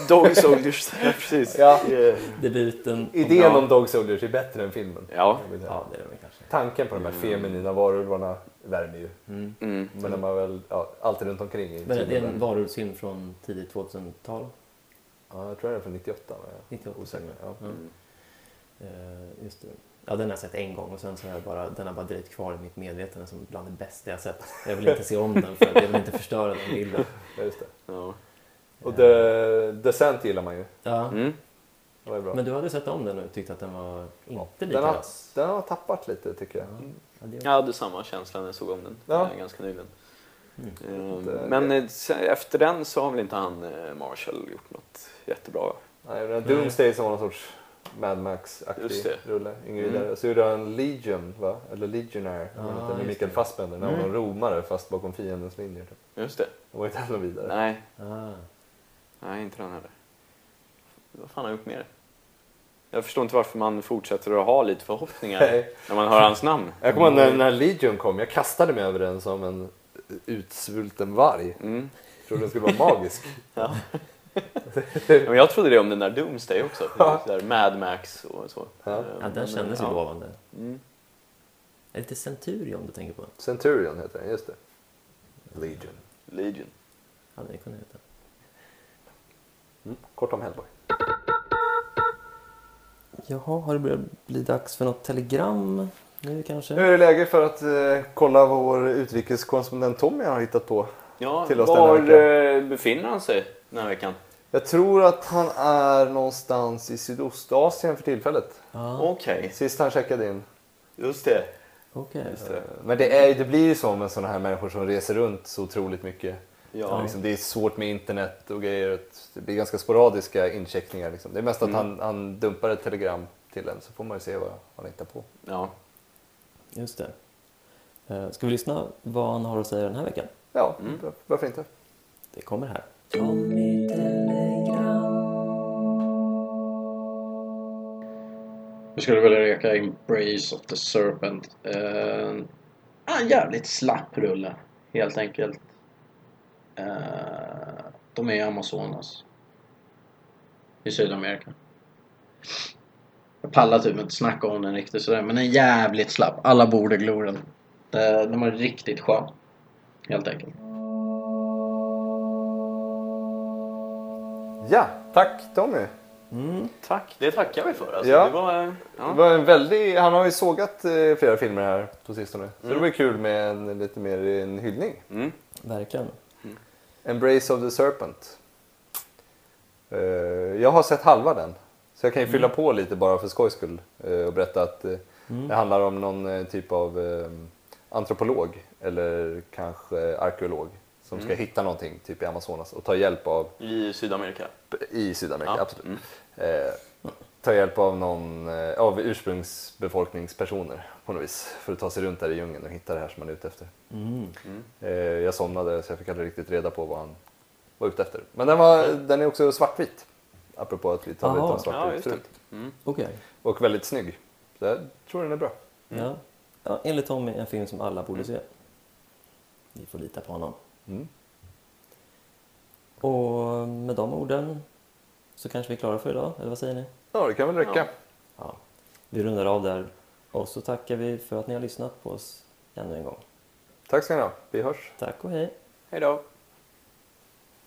Dog Soldiers, (laughs) ja, precis. Ja. Eh, Debuten. Idén Ja. om Dog Soldiers är bättre än filmen. Ja. Jag vill säga. Ja, det är det väl kanske. Tanken på de här feminina varulvarna värmer ju. Mm. Mm. Men när man väl, ja, allt runt omkring är Men det är en varulvsfilm från tidigt 2000-tal. Ja, jag tror den är från 98. Men jag 98 är osäker. Ja. Mm. Eh, just det. Ja, den har jag sett en gång och sen så har jag bara, den har bara drivit kvar i mitt medvetande som bland det bästa jag sett. Jag vill inte se om den för att jag vill inte förstöra den bilden. Ja, just det. Ja. Och The, Descent gillar man ju. Ja. Mm. Det var ju bra. Men du hade sett om den och tyckte att den var inte den, lika har, vass? den har tappat lite tycker jag. Ja, ja, det- Jag hade samma känsla när jag såg om den Ja. eh, ganska nyligen. Mm. Eh, Men eh, efter den så har väl inte han eh, Marshall gjort något jättebra. Nej, den Doomsday som var någon sorts Mad Max-aktig rulle. Ingen Mm. Så gjorde han Legion, va? Eller Legionnaire, Ja, med Mikael det. Fassbender. När han var Mm. romare fast bakom fiendens linjer. Typ. Just det. Det var inte heller vidare. Nej, Ah. nej inte den heller. Vad fan har jag gjort mer? Jag förstår inte varför man fortsätter att ha lite förhoppningar (laughs) när man hör hans namn. Jag kommer ihåg när, när Legion kom, jag kastade mig över den som en utsvulten varg. Mm. Trodde den skulle vara magisk. (laughs) Ja. Men jag trodde det om den där Doomsday också. Ja. Där Mad Max och så. Ja. Eh, Ja, den kändes ju ja. lovande. Mm. Är det inte Centurion du tänker på? Centurion heter den, just det. Legion. Legion. Hade det kunnat heta. Mm. Kort om Hellboy. Jaha, har det börjat bli dags för något telegram nu kanske? Nu är det läge för att eh, kolla vad vår utrikeskorrespondent Tommy har hittat på. Ja, Till oss var vecka. eh, befinner han sig den här veckan? Jag tror att han är någonstans i Sydostasien för tillfället. Ja, Okej, Sist han checkade in. just det. okej. Just det. Men det, är, det blir ju så med sådana här människor som reser runt så otroligt mycket. Ja. Liksom, det är svårt med internet och grejer. Det blir ganska sporadiska incheckningar. Liksom. Det är mest att Mm. han, han dumpar ett telegram till en så får man ju se vad han hittar på. Ja. Just det. Eh, Ska vi lyssna vad han har att säga den här veckan? Ja, Mm. var- varför inte? Det kommer här. Jag skulle vilja reka Embrace of the Serpent. Uh, en jävligt slapp rulle, helt enkelt. Eh, de är i Amazonas. I Sydamerika. Jag pallar typ inte snacka om den riktigt sådär, men den är jävligt slapp. Alla borde glo den. Den var riktigt skön. Helt enkelt. Ja, tack Tommy. Tack, det tackar vi för. Alltså. Ja. Det var, Det ja. var en väldig, han har ju sågat eh, flera filmer här på sistone. Så Mm. det var kul med en, lite mer en hyllning. Mm. Verkligen. Embrace of the Serpent. Eh, jag har sett halva den. Så jag kan ju fylla på lite bara för skojs skull. eh, och berätta att eh, det handlar om någon eh, typ av antropolog eller kanske arkeolog som ska hitta någonting typ i Amazonas och ta hjälp av I Sydamerika. i Sydamerika, Ja. absolut. Mm. Eh, ta hjälp av någon eh, av ursprungsbefolkningspersoner på något vis för att ta sig runt där i djungeln och hitta det här som man är ute efter. Mm. Eh, jag somnade så jag fick aldrig riktigt reda på vad han var ute efter. Men den, var, den är också svartvit. Apropå att vi tar lite Aha. om Ja, just det. förut. Mm. Okej. Och väldigt snygg. Så jag tror den är bra. Ja. ja. Enligt Tommy en film som alla borde se. Vi får lita på honom. Mm. Och med de orden så kanske vi är klara för idag, eller vad säger ni? Ja, det kan väl räcka. Ja. Ja. Vi rundar av där och så tackar vi för att ni har lyssnat på oss ännu en gång. Tack ska ni ha. Vi hörs. Tack och hej! Hej då.